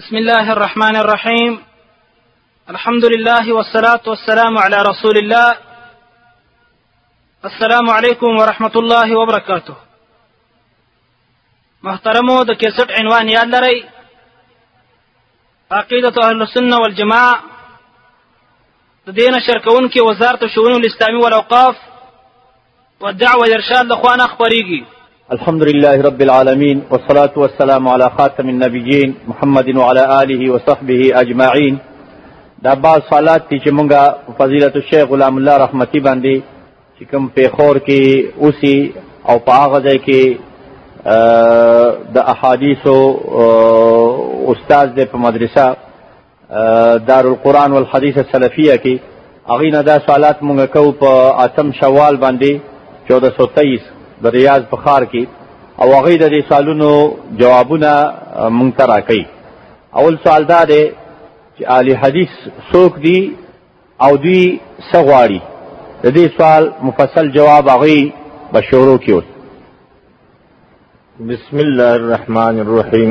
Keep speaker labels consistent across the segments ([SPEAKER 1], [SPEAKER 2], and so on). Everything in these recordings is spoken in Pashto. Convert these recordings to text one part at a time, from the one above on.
[SPEAKER 1] بسم الله الرحمن الرحيم الحمد لله والصلاة والسلام على رسول الله السلام عليكم ورحمة الله وبركاته محترمو د کیسټ عنوان یاد لرئ عقيدة اهل السنه والجماعه د شركون كي وزارة شؤون الاسلامي والاوقاف والدعوه ارشاد لخوانه خبريږي
[SPEAKER 2] الحمد لله رب العالمين والصلاة والسلام على خاتم النبيين محمد وعلى آله وصحبه أجمعين دا بعض سوالات دي چې مونږه فضیلت الشیخ غلام الله رحمتي باندې چې کوم پیخور کې اوسي او په هغه ځای کې د احادیثو استاد دی په مدرسه دارالقرآن والحدیث السلفیه کې هغې نه دا سوالات مونږ کوو په اتم شوال باندې چوده سو تیئیس د ریاض په ښار کې او هغې د دې سوالونو جوابونه مونږ ته راکوي اول سوال دا دی چې اهل حدیث څوک دي او دوی څه غواړي د دې سوال مفصل جواب هغې به شروع کړي
[SPEAKER 3] بسم الله الرحمن الرحیم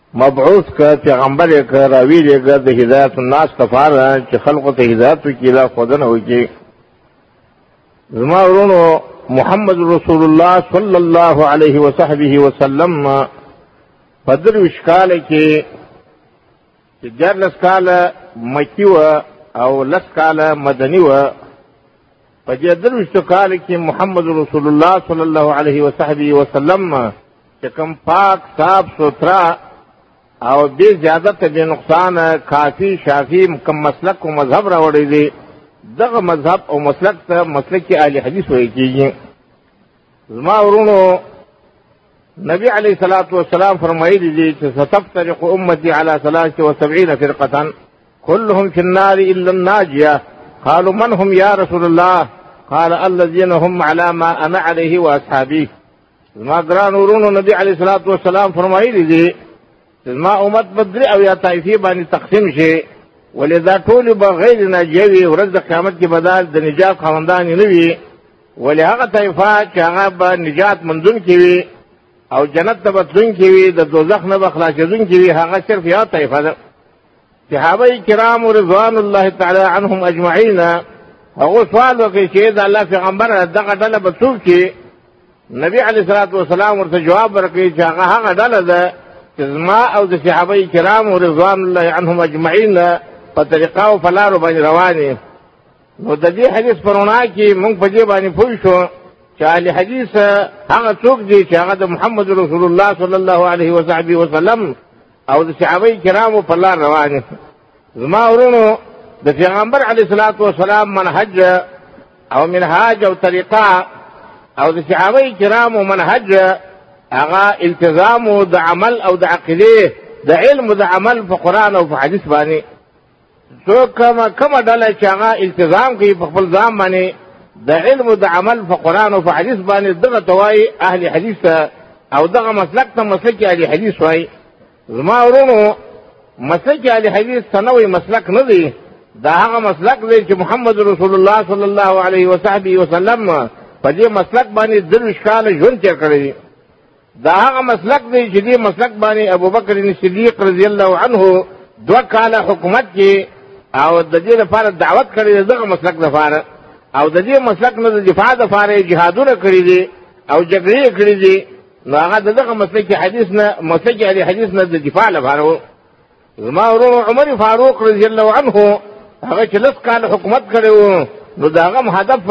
[SPEAKER 3] مبعوث که پیغمبر یې که راوي لېږه د هدایت الناس لپاره چې خلقو ته هدایت وکړي لا ښودنه وکړي زما ورونو محمد رسول الله صلی الله علیه وصحبه وسلم په درویش کاله کې چې دیارلس کاله مکی وه او لس کاله مدني وه په دې دروشتو کال کې محمد رسول الله صلی الله علیه وصحبه وسلم چې کوم پاک صاف سوترا او دې زیادت به نقصان کافی شافی کوم مسلک او مذهب راوړی دی دغه مذهب او مسلک ته مسلک اهل حدیث وایي کیږي زما ورونو نبی علیہ الصلوۃ والسلام فرمایلی دی چې ستفترق امتی علی 73 فرقه كلهم في النار إلا الناجية قالوا من هم يا رسول الله قال الذين هم على ما أنا عليه وأصحابي زما ګران ورونو نبی علیه الصلاة والسلام فرمایلی دی زما امت بدر او یا طائفی باندې تقسیم شي ولې دا ټول به غیر ناجیه وي ورځ د قیامت کې بدل د نجات خواندان نه وي ولې هغه طائفه چې هغه به نجات مندون کې وي او جنت ته بتلون کې وي د دوزخ نه به خلاصېدون کې وي هغه صرف یا طائفه ده صحابه کرام رضوان الله تعالی عنهم اجمعین هغه سوال وکړي چې د الله پیغمبر دغه ډله به څوک چې نبی علیه الصلاۃ والسلام ورته جواب ورکړي چې هغه هغه ډله ده چې زما او د صحابه کرام رضوان الله عنهم اجمعین په طریقه او فلارو باندې رواني نو د دې حدیث پرونا کې موږ په دې باندې پوه شو چې اهل حدیث هغه څوک دي چې هغه د محمد رسول الله صلی الله علیه وسلم او د صحابه کرامو په لار روان یې زما ورونو د پیغمبر علیه الصلاۃ والسلام منهج او منهاج او طریقه او د صحابه کرامو منهج هغه التزام او د عمل او د عقیده د علم او د عمل په قران او په حدیث باندې څو کومه کومه ډله چې هغه التزام کوي په خپل ځان باندې د علم او د عمل په قرآن او په حدیث باندې دغه ته وایي اهل حدیث ته او دغه مسلک ته مسلک اهل حدیث وایي زما ورونو مسلک اهل حدیث څه نوی مسلک نه دی دا هغه مسلک دی چې محمد رسول الله صلی الله علیه وصحبه وسلم په دې مسلک باندې درویشت کاله ژوند تېر کړی دی دا هغه مسلک دی چې دې مسلک باندې ابوبکر صدیق رضی الله عنه دوه کاله حکومت کې او د دې لپاره دعوت کړې ده دغه مسلک لپاره او د دې مسلک نه د دفاع لپاره جهادونه کړې دي او جګړې کړې دي نو هغه دغه مسلک حدیث نه مسلک اهل حدیث نه د دفاع لپاره زما ورونو عمر فاروق رضی الله عنه هغه چې لس کال حکومت کړی و نو د هغه هدف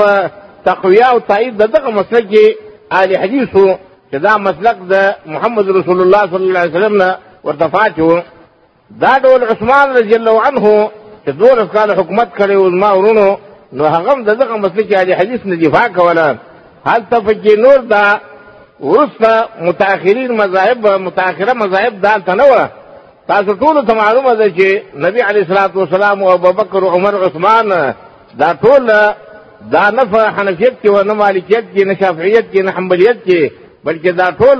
[SPEAKER 3] تقویا او تایید د دغه مسلک کې اهل حدیثو چې دا مسلک د محمد رسول الله صلی الله علیه وسلم نه ورته پاتې و دا ډول عثمان رضی الله عنه چې دولس کال حکومت کړی و زما ورونو نو هغه هم د دغه مسلک کې اهل حدیث نه دفاع کوله هلته پکې نور دا ورسته متأخرین مذاهب متأخره مذاهب دا ته نه وه تاسو ټول ته معلومه ده چې نبی علی صلوات و سلام او ابوبکر او عمر عثمان دا ټول دا نه په حنفیت کې و نه مالکیت کې نه شافعیت کې نه حنبلیت کې بلکې دا ټول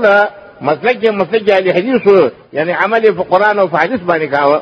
[SPEAKER 3] مسلک مسلک اهل حدیث یعنی عمل په قران او په حدیث باندې کاوه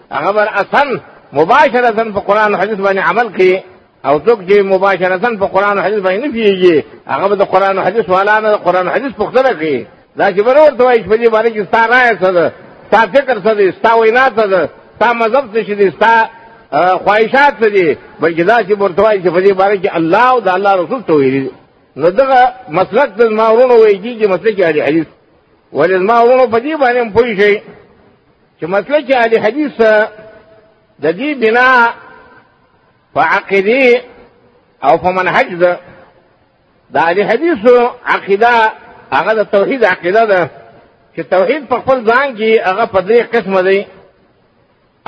[SPEAKER 3] هغه بر اصل مباشرتا په قران او حدیث باندې عمل کوي او څوک چې مباشرتا په قران او حدیث باندې نه پیږي هغه به د قران او حدیث والا نه قران او حدیث پوښتنه کوي دا چې برور ته وایي په دې باندې کې ستا رائے څه ده ستا فکر څه دی ستا وینا څه ده ستا مذهب څه شي دی ستا خواهشات څه دي بلکې دا چې ورته وایي چې په دې باندې کې الله او د الله رسول ته ویلي نو دغه مسلک د ما ورونو وایي چې مسلک اهل حدیث ولې ما ورونو په دې باندې پوه شي چې مطلب چې علي حدیث د دې بنا په عقیده او په منهج ده د علي حدیث عقیده هغه د توحید عقیده ده چې توحید په خپل ځان کې هغه په درې قسمه دی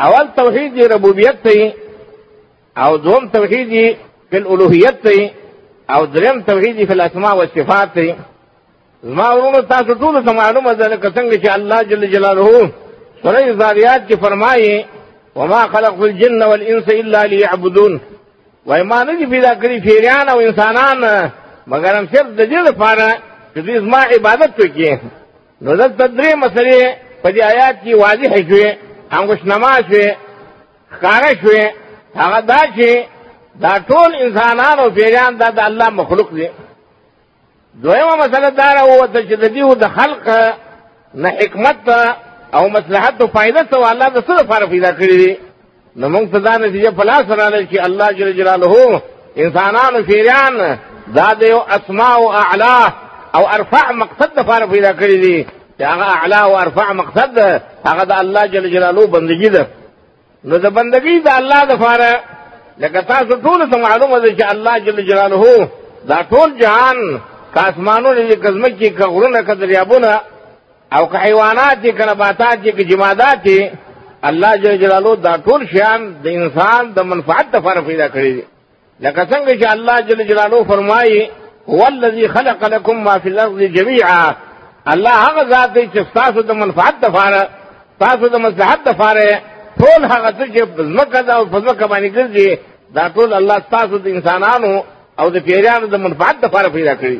[SPEAKER 3] اول توحید دی ربوبیت دی او دوم توحید دی په الوهیت دی او دریم توحید دی په الاسماء والصفات دی زما ورونو تاسو ټول ته معلومه ده لکه څنګه چې الله جل جلاله سورې زاریات کې فرمایي وما خلق الجن والانس الا ليعبدون وای ما نه دي پیدا کړی پیریان او انسانان مګر هم صرف د دې لپاره چې دوی زما عبادت وکړي نو دلته درې مسلې په دې آیات کې واضح شوې انګوش نما شوې ښکاره شوې هغه دا چې دا ټول انسانان او پیریان دا د الله مخلوق دي دویمه مسله دا راووته چې د دیو د خلق نه حکمت او مصلحت او فائدہ څه الله د څه لپاره پیدا کړی دی نو موږ ته دا نتیجه په لاس راغله چې الله جل جلاله انسانانو پیران دا د یو اسماء او اعلا او ارفع مقصد لپاره پیدا کړی دی چې هغه اعلا او ارفع مقصد هغه د الله جل جلاله بندگی ده نو د بندګۍ د الله د فاره لکه تاسو ټول ته معلومه ده چې الله جل جلاله دا ټول جهان که اسمانونه دي که ځمکې که غرونه که دریابونه او که حیوانات دي که نباتات دي که جمادات دي الله جل جلاله دا ټول شیان د انسان د منفعت لپاره پیدا کړي دي لکه څنګه چې الله جل جلاله فرمایي هو الذي خلق لكم ما في الارض جميعا الله هغه ذات دی چې تاسو د منفعت لپاره تاسو د مصلحت لپاره ټول هغه څه چې ځمکه ده او په ځمکه باندې ګرځي دا ټول الله تاسو د انسانانو او د پیریانو د منفعت لپاره پیدا کړی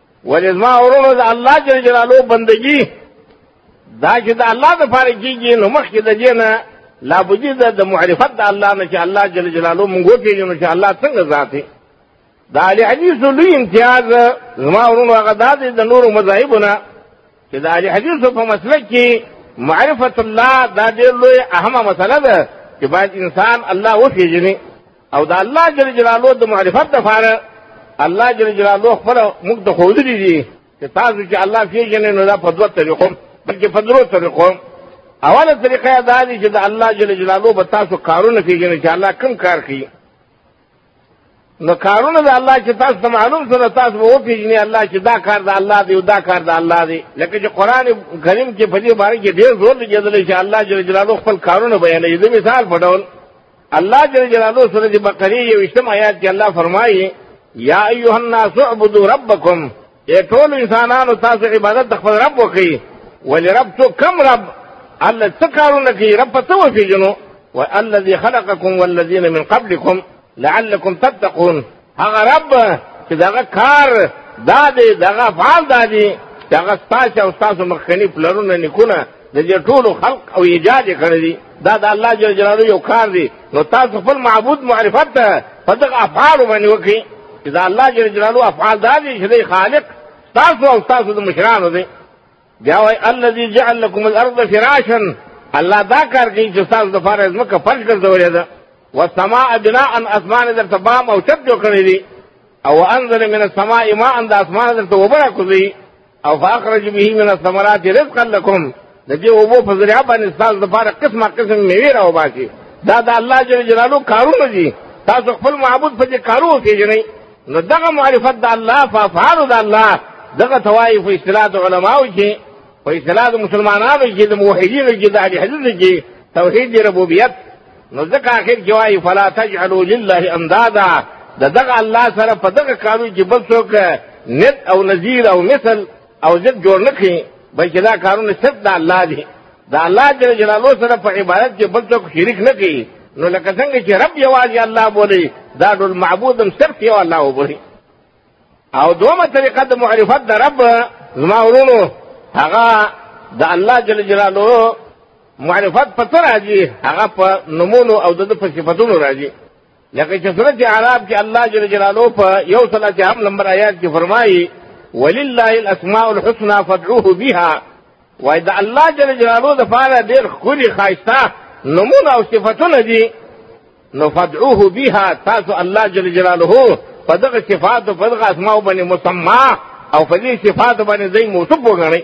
[SPEAKER 3] ولې زما ورونو د الله جل جلاله بندگی دا چې د الله د پاره کیږي نو مخکې د دې نه لا بوجي د معرفت د الله نه چې الله جل جلاله مونږ وپېژنو چې الله څنګه ذات دی د اهل حدیثو لوی امتیاز زما ورونو هغه دا دی د نورو مذاهبو نه چې د اهل حدیثو په مسلک کې معرفت الله دا ډېر لوی اهمه مسله ده چې باید انسان الله وپېژني او دا الله جل جلاله د معرفت د فاره الله جل جلاله خپل موږ د خو دي دي چې تاسو چې الله پیژنې نو دا په دوه طریقو بلکې په درو طریقو اوله طریقه دا دي چې د الله جل جلاله به تاسو کارونه پیژنې چې الله کوم کار کوي نو کارونه د الله چې تاسو ته معلوم سره تاسو به وپیژنئ الله چې دا کار د الله دی او دا کار د الله دی لکه چې قرآن کریم کې په دې باره کې ډېر زور لګېدلی چې الله جل جلاله خپل کارونه بیانوي د مثال په ډول الله جل جلاله سورة بقره یوشتم آیات کې الله فرمایي یا ایها الناس اعبدوا ربکم اے ټول انسانانو تاسو عبادت د خپل رب وکړئ ولې رب څو کم رب الله څه کارونه کوي رب څه وپېژنو والذي خلقكم والذين من قبلكم لعلكم تتقون هغه رب چې دغه کار دا دی دغه افعال دا دي چې هغه ستاسو او ستاسو مخکني پلرونه نکونه د دې ټولو خلق او ایجاد کړی دي دا د الله جل جلاله یو کار دی نو تاسو خپل معبود معرفت ته په دغه افعال باندې وکړئ چې دا الله جل جلاله افعال دا دي چې دی خالق تاسو او تاسو د مشرانو دی بیا وای الذي جعل لكم الارض فراشا الله دا کار کوي چې تاسو د فارز مکه فرش ګرځولې ده والسماء بناء اسمان در تبام او چت جوړ کړی دي او انزل من السماء ماء د اسمان در ته وبره کوي او فاخرج به من الثمرات رزقا لكم د دې اوبو په ذریعہ باندې تاسو د فارغ قسمه قسم میوه راو باسي دا د الله جل جلاله کارونه دي تاسو خپل معبود په دې کارو کې جنئ نو دغه معرفت د الله په افعالو د الله دغه ته وایي په اصطلاح د علماو کې په اصطلاح د مسلمانانو کې د موحدینو کې د اهل حدیثو کې توحید د ربوبیت نو ځکه آخر کې وایي فلا تجعلوا لله اندادا د دغه الله سره په دغه کارو کې بل څوک ند او نظیر او مثل او ضد جوړ نه کړي بلکې دا کارونه صرف د الله دي د الله جل جلاله سره په عبادت کې بل څوک شریک نه کړي نو لکه څنګه چې رب یوازې الله بولي دا ډول معبود هم صرف یو الله وبولي او دومه طریقه د معرفت د رب زما ورونو هغه د الله جل جلاله معرفت په څه راځي هغه په نمونو او د په صفاتونو راځي لکه چې سورت اعراف کې الله جل جلاله په یو سل اتیام نمبر آیات کې فرمایي ولله الاسماء الحسنى فادعوه بها وای د الله جل جلاله د پاره ډېر ښکلي ښایسته نمونه او صفتونه دي نو فادعوه بها تاسو الله جل جلاله په دغه صفات او په دغه اسماء باندې مسما او په دې صفات باندې ځای موصوف وګڼئ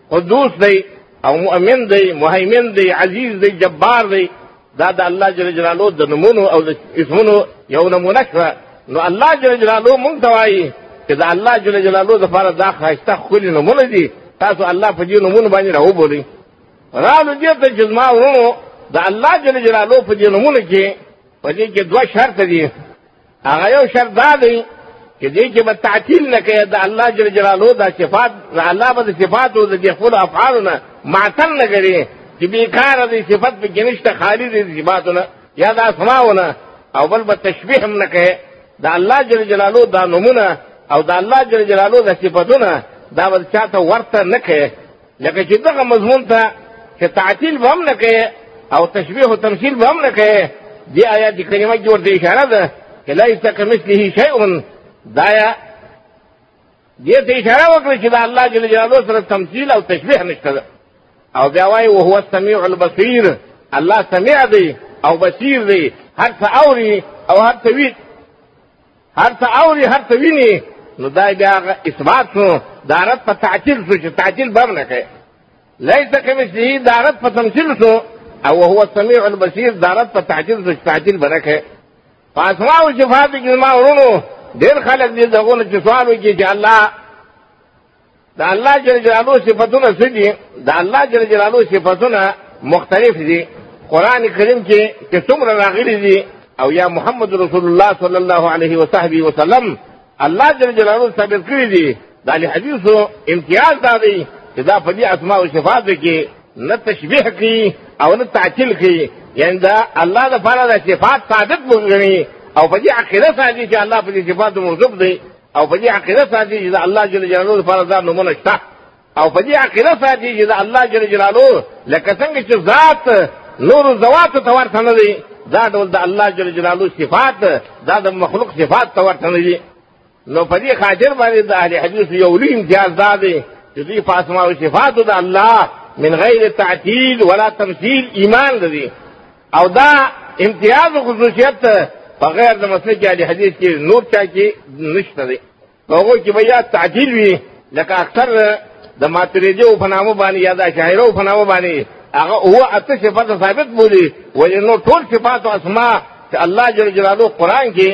[SPEAKER 3] قدوس دی او مؤمن دی مهیمن دی عزیز دی جبار دی دا د الله جل جلاله د نمونو او د اسمونو یو نمونه شوه نو الله جل جلاله مونږ ته وایي چې د الله جل جلاله دپاره دا ښایسته ښکلي نمونه دي تاسو الله په دې نمونو باندې راوبولئ راغلو دې ته چې زما وروڼو د الله جل جلاله په دې نمونه کې په دې کې دوه شرط دي هغه یو شرط دا دی چې دې کې به تعطیل نه کوي د الله جل جلاله دا صفات د الله به صفات او د خپل افعال نه معطل نه کوي چې بیکار دي صفات به جنشت خالی دي صفات نه یا د اسماءونه او بل به تشبیه هم نه کوي د الله جل جلاله دا نمونه او د الله جل جلاله د صفاتونه دا به چاته ورته نه کوي لکه چې دغه مضمون ته چې تعطیل به هم نه کوي او تشبیه او تمثیل به هم نه کوي دې آیات کریمه کې ورته اشاره ده چې لیس کمثله شیء دا یا دې ته اشاره وکړه چې دا الله جل جلاله سره تمثیل او تشبیه نشته ده او بیا وایي وهو السمیع البصیر الله سمیع دی او بصیر دی هر څه اوري او هر څه ویني هر څه اوري هر څه ویني نو دا بیا هغه اثبات شو د عرب په تعطیل شو چې تعطیل به هم نه کوي لیس کمثله د عرب په تمثیل شو او هو السمیع البصیر د عرب په تعطیل شو چې تعطیل به نه کوي په اسماء او صفات کې ما ورونو ډېر خلک دې دغونه چې سوال وکړي چې الله د الله جل جلاله صفاتونه څه دي د الله جل جلاله صفاتونه مختلف دي قران کریم کې چې څومره راغلي دي او یا محمد رسول الله صلی الله علیه وصحبه وسلم الله جل جلاله ثابت کړی دي د حدیثو امتیاز دا دی چې دا په دې اسماء او صفات کې نه تشبیه کوي او نه تعطیل کوي یعنی دا الله د فعال د صفات ثابت مونږ او په دې عقیده ثابت چې الله په دې صفات موجود دی او په دې عقیده ساتي چې د الله جل جلاله لپاره دا نومونه شته او په دې عقیده ساتي چې د الله جل جلاله لکه څنګه چې ذات نور ذوات ته ورته نه دی دا ډول د الله جل جلاله صفات دا د مخلوق صفات ته ورته نه دي نو په دې خاطر باندې د اهل حدیث یو لوی امتیاز دا دی چې دوی په اسماء او صفاتو د الله من غیر تعطیل ولا تمثیل ایمان لري او دا امتیاز او خصوصیت په غیر د مسلک کې اهل حدیث کې نور چا کې نشته دی په هغو کې به یا تعجیل وي لکه اکثر د ماتریدیو په نامه باندې یا د شاعرو په نامه باندې هغه هو اته صفات ثابت بولی ولې نو ټول صفات او اسماء چې الله جل جلاله قرآن کې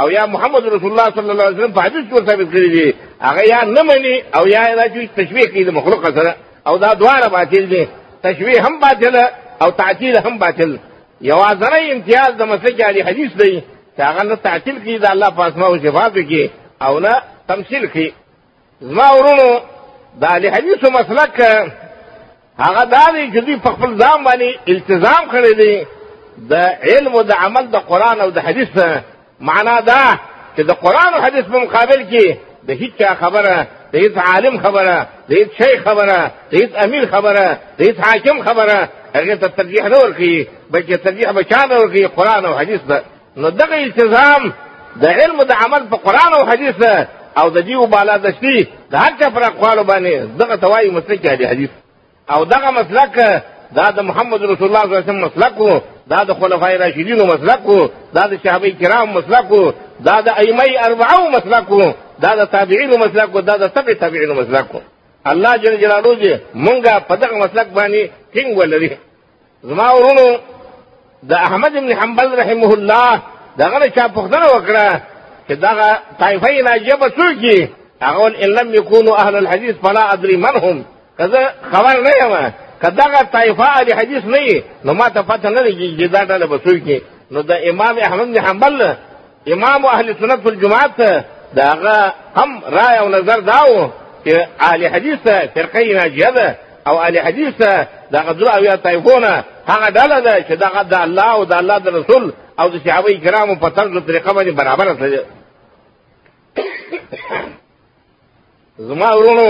[SPEAKER 3] او یا محمد رسول الله صلی الله علیه وسلم په حدیث کې ثابت کړی دی هغه یا نه مني او یا دا چې تشبیه کوي د مخلوق سره او دا دواړه باطل دي تشبیه هم باطل او تعطیل هم باطل یوازنی امتیاز د مسلک علی حدیث دی چې هغه نه تعطیل کوي د الله په اسماء او صفاتو کې او نه تمثيل کوي زما ورونو د اهل حدیثو مسلک هغه دا دی چې دوی په خپل ځان باندې التزام کړی دی د علم او د عمل د قرآن او د حدیث معنا دا چې د قرآن او حدیث په مقابل کې د هیچا خبره د هیڅ عالم خبره د هیڅ شیخ خبره د هیڅ امیر خبره د هیڅ حاکم خبره هغې ته ترجیح نه ورکوي بلکې ترجیح به چا نه ورکوي قرآن او حدیث ته نو دغه التزام د علم د عمل په قران او حدیث او د دیو بالا دشتي د هر چا پر اقوال باندې دغه توای مسلک دی حدیث او دغه مسلک دا د محمد رسول الله صلی الله علیه وسلم مسلک وو دا د خلفای راشدینو مسلک وو دا د صحابه کرام مسلک وو دا د ائمه اربعه مسلک وو دا د تابعین مسلک وو دا د تبع تابعین مسلک وو الله جل جلاله دې مونږه په دغه مسلک باندې ټینګ ولري زما ورونو د احمد بن حنبل رحمه الله دغه نه چا پوښتنه وکړه چې دغه طایفه ناجیه به څوک دي هغه ویل ان لم یکونو اهل الحدیث فلا ادري من هم که زه خبر نه یم که دغه طایفه اهل حدیث نه وي نو ما ته پته نه لګي چې دا ډله به څوک دي نو د امام احمد بن حنبل امام اهل سنت والجماعت دا هغه هم رائے او نظر داو چې اهل حدیث فرقه ناجیه ده او اهل حدیث دا غدرو او یا طایفونه هغه ډله ده چې دا د الله او د الله د رسول او د صحابه کرامو په طرز او طریقه باندې برابر سره زما ورونو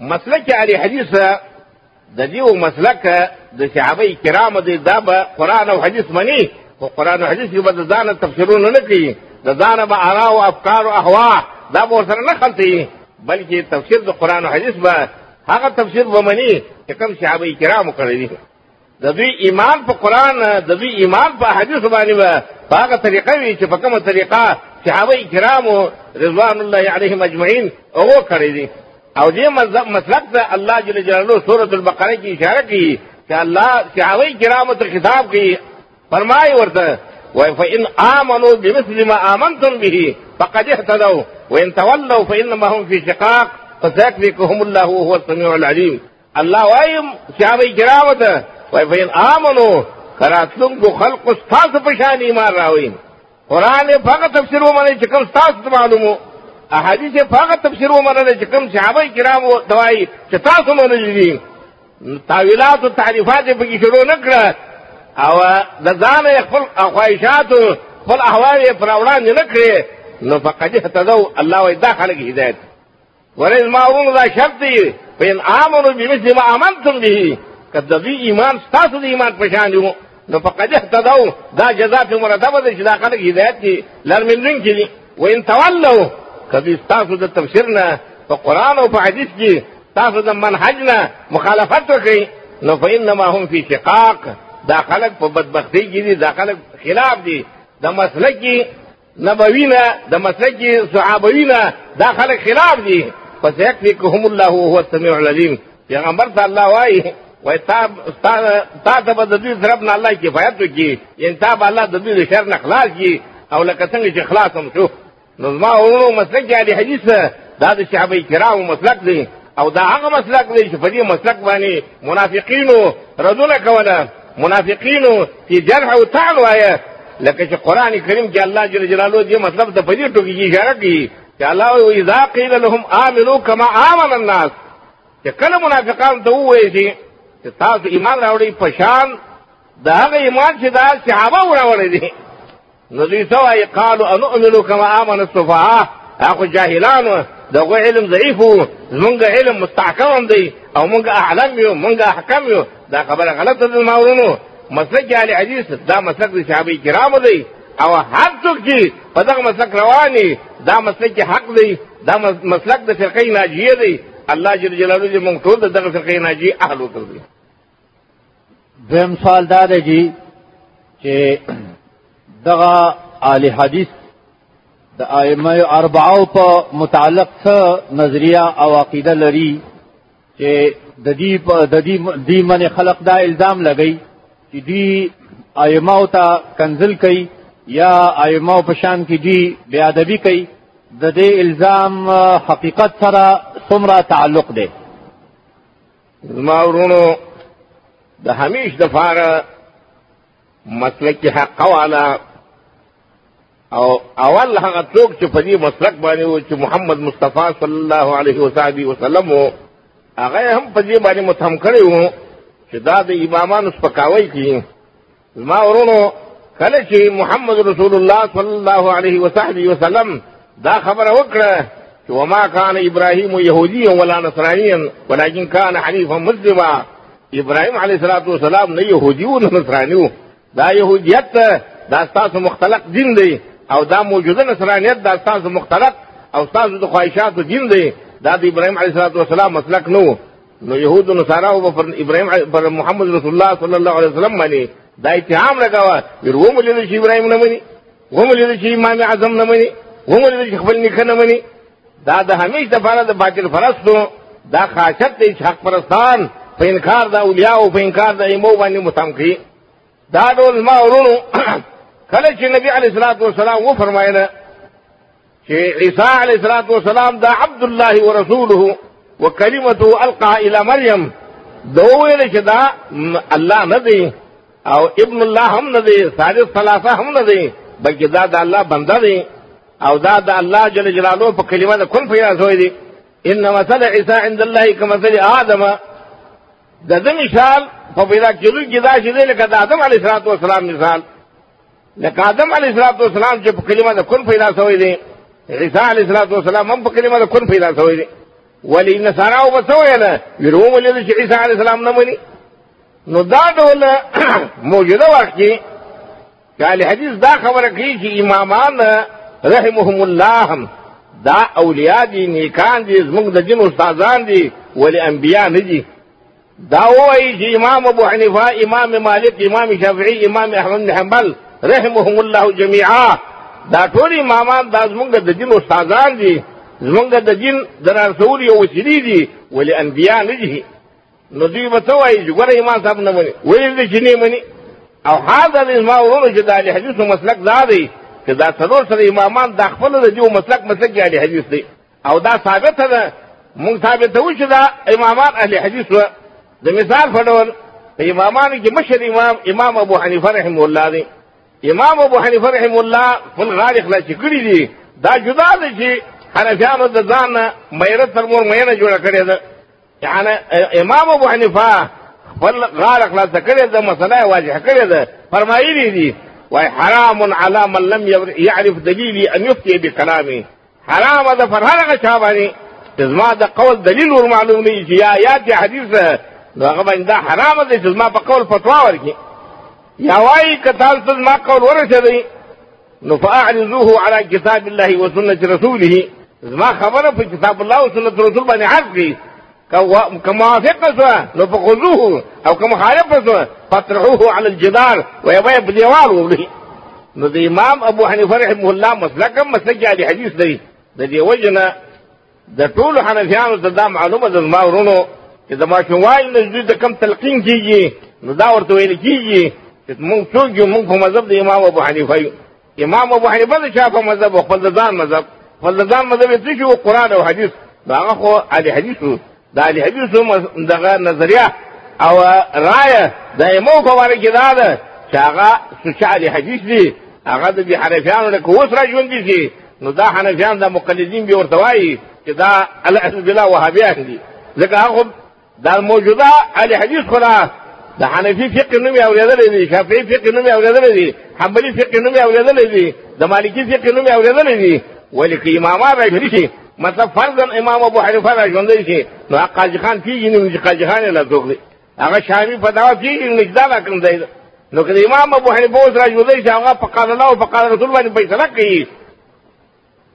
[SPEAKER 3] مسلک علی حدیث د دیو مسلک د صحابه کرامو دی دا به قران او حدیث منی خو قران او حدیث به د ځان تفسیرونه نه کوي د ځان به آرا او افکار او احوا دا به سره نه خلطي بلکې تفسیر د قران او حدیث به هغه تفسیر ومني چې کوم صحابه کرامو کړی دی د دوی ایمان په قران د دوی ایمان په حدیث باندې به په هغه طریقه وي چې په کومه طریقه صحابه کرامو رضوان الله علیهم اجمعین هغه کړی دي او دې مطلب ته الله جل جلاله سورۃ البقره کې اشاره کوي چې الله صحابه کرامو ته خطاب کوي فرمایي ورته وای فإن آمنوا بمثل ما آمنتم به فقد اهتدوا وإن تولوا فإنما هم في شقاق فسيكفيكهم الله وهو السميع العليم الله وایم صحابه کرام ته وای فین امنو کراتلون کو خلق استاس په شان ایمان راوي قران په هغه تفسیر ومنه چې کوم استاس معلومو احادیث په هغه تفسیر ومنه چې کوم صحابه کرام دوای چې تاسو منل دي تاویلات او تعریفات په کې شروع نکړه او د ځان خپل خواهشات خپل احوال پر وړاندې نکړي نو فقد اهتدوا الله وای دا خلک هدایت ورز ما اون دا شرط دی فین آمنو بمثل ما آمنتم به که د دوی ایمان ستاسو د ایمان په شان یو نو فقد اهتدوا دا جزاء په مرتبه ده چې دا خلک هدایت کې لرمنن کې دي و ان تولوا کبي تاسو د تفسیر نه په قران او په حدیث کې تاسو د منهج نه مخالفت وکړي نو فإنما هم في شقاق دا خلک په بدبختی کې دي دا خلک خلاف دي د مسلک کې نبوی نه د مسلک صحابوی نه دا خلک خلاف دي پس یکفیکهم الله وهو السمیع العلیم پیغمبر ته الله وایي وای تا تا تا ته به د دوی طرف نه الله کفایت وکړي یعنی تا به الله د دوی د شر نه خلاص کړي او لکه څنګه چې خلاص هم شو نو زما وروڼو مسلک دی اهل حدیث دا د صحابه کرامو مسلک دی او دا هغه مسلک دی چې په دې مسلک باندې منافقینو ردونه کوله منافقینو چې جرح او تعن وایه لکه چې قران کریم کې الله جل جلاله دې مطلب ته په دې ټکو کې اشاره کوي چې الله او اذا قيل لهم امنوا كما امن الناس چې کله منافقان ته وایي چې تاسو ایمان راوړئ په شان دا هغه ایمان چې دا صحابه وراوړي دي نو دوی څه وایي قالو انؤمنو کما آمن السفهاء هغه جاهلانو دغه علم ضعیف وو زمونږ علم مستحکم دی او مونږ اعلم یو مونږ احکم یو دا خبره غلطه ده ماورونو مسلک اهل حدیث دا مسلک د صحابه کرامو دی او هر څوک چې په دغه مسلک رواني دا مسلک حق دی دا مسلک د فرقې ناجیه دی الله جل جلاله دې مونږ ټول دغه فرقې ناجیه اهل وکړي
[SPEAKER 2] دیم سوال دا دی جی چې دغه اهل حدیث د ائمه اربعو په متعلق څه نظریه او عقیده لري چې د دې د دې دی من خلق دا الزام لګی چې دی ائمه او ته کنزل کوي یا ائمه په شان کې دی بیا ادبی کوي د دې الزام حقیقت سره څومره تعلق دی
[SPEAKER 3] زما ورونو د همیش د فاره مسلک حق والا او اول هغه څوک چې په دې مسلک باندې و چې محمد مصطفی صلی الله علیه وصحبه وسلم و هغه هم په دې باندې متهم کړی و چې دا د امامانو سپکاوی کوي زما ورونو کله چې محمد رسول الله صلی الله علیه وصحبه وسلم دا خبره وکړه چې وما كان ابراهيم يهوديا ولا نصرانيا ولكن كان حنيفا مسلما ابراهيم عليه الصلاه والسلام نه يهودي او نه نصراني و دا يهوديت دا تاسو مختلق دین دی او دا موجوده نصرانيت دا تاسو مختلق او تاسو د خواهشاتو دین دی دا د ابراهيم عليه الصلاه والسلام مسلک نه نو يهود نو سارا او پر ابراهيم پر محمد رسول الله صلى الله عليه وسلم باندې دا اتهام لگاوا ور و مولید شي ابراهيم نه مني و مولید شي امام اعظم نه مني و مولید شي خپل نکه نه مني دا د همیش د فارا د باطل فرستو دا خاصت دی حق پرستان په انکار د اولیاء او په انکار د ایمو باندې متهم کی دا ډول ما ورونو کله چې نبی علیه الصلاۃ والسلام و فرمایله چې عیسی علیه الصلاۃ والسلام دا عبد الله ورسوله وکلمته القا الى مریم دا ویل چې دا الله نه دی او ابن الله هم نه دی ثالث ثلاثه هم نه دی بلکې دا د الله بنده دی او دا د الله جل جلاله په کلمه د کن پیدا شوی دی ان مثل عیسی عند الله کمثل آدم د دې مثال په پیدا کېدو کې دا چې لکه د آدم علیه السلام مثال لکه آدم علیه السلام چې په کلمه د کن پیدا شوی دی عیسی علیه السلام هم په کلمه د کن پیدا شوی دی ولې نصارا او بس ویل ویروم ولې چې عیسی علیه السلام نه مني نو دا ډول موجوده وخت کې قال حدیث دا خبره کوي چې امامان رحمهم الله دا اولیاء دي نیکان دي زموږ د دین استادان دي ولې انبیا نه دي دا وایي چې امام ابو حنیفه امام مالک امام شافعي امام احمد بن حنبل رحمهم الله جميعا دا ټول امامان دا زمونږ د دین استادان دي زمونږ د دین د رسول یو وسیلې دي ولې انبیا نه دي نو دوی به څه وایي چې ګوره امام صاحب نه مني ویل دي چې نه مني او هذا زما ورونو چې د اهل حدیثو مسلک دا دی چې دا څلور سره امامان دا خپله د دې مسلک مسلک د اهل حدیث دی او دا ثابت ده مونږ ثابت وو چې دا امامان اهل حدیث و د مثال په ډول په امامانو کې مشر امام امام ابو حنیفه رحم الله دی امام ابو حنیفه رحم الله فل غالي خلا چې کړی دی دا جدا دی چې حنفیانو د ځان مېره تر مور مېنه جوړ کړی ده یعنی امام ابو حنیفه خپل غار خلاص کړی ده مسله واضح کړی ده فرمایلی دی وای حرام علی من لم يعرف دلیلی ان یفتی بکلامی حرام ده پر هغه چا باندې چې زما د قول دلیل ور معلوم نه شي یا یاد دی حدیث نو هغه باندې دا حرام ده چې زما په قول فتوا ورکړي یا وایي که تاسو ته زما قول ورسېدی نو فاعرضوه على کتاب الله وسنة رسوله زما خبره په کتاب الله او سنت رسول باندې عرض کړئ که موافق سو نو په خذوه او که مخالف سو فطرحوه على الجدار ويبقى بديوار ولي نو د امام ابو حنیفه رحمه الله مسلک هم مسلک علی حدیث دی د دې وجنه د ټول حنفیانو ته دا معلومه ده ما ورونو چې د ماشوموالي نه دوی ته کم تلقین کېږي نو دا ورته ویل کېږي چې مونږ څوک یو مونږ په مذهب د امام ابو حنیفه یو امام ابو حنیفه د چا په مذهب او خپل ځان مذهب خپل ځان مذهب یې څه شو قرآن او حدیث دا هغه خو اهل حدیثو د اهل حدیثو دغه نظریه او رایه د امو په واره کې دا ده چې هغه څه اهل حدیث دي هغه د حنفیانو نه کوس را ژوند دي نو دا حنفیان د مقلدین به ورته وایي چې دا الاهل بلا وهابیان دي ځکه هغه دا موجوده اهل حدیث خو نه د حنفي فقه نوم یې اورېدلی دی شافعي فقه نوم یې اورېدلی دی حنبلي فقه نوم یې اورېدلی دی د مالکي فقه نوم یې اورېدلی دی ولې که امامان راژوندي شي مطلب فرضا امام ابو حنیفه راژوندی شي نو هغه قاضي خان کېږي نه چې قاضي خان یې لا څوک دی هغه شامي په دعوا کېږي نو چې دا لا کوم ځای ده نو که د امام ابو حنیفه اوس راژوندی شي هغه په قال الله او په قال رسول باندې فیصله کوي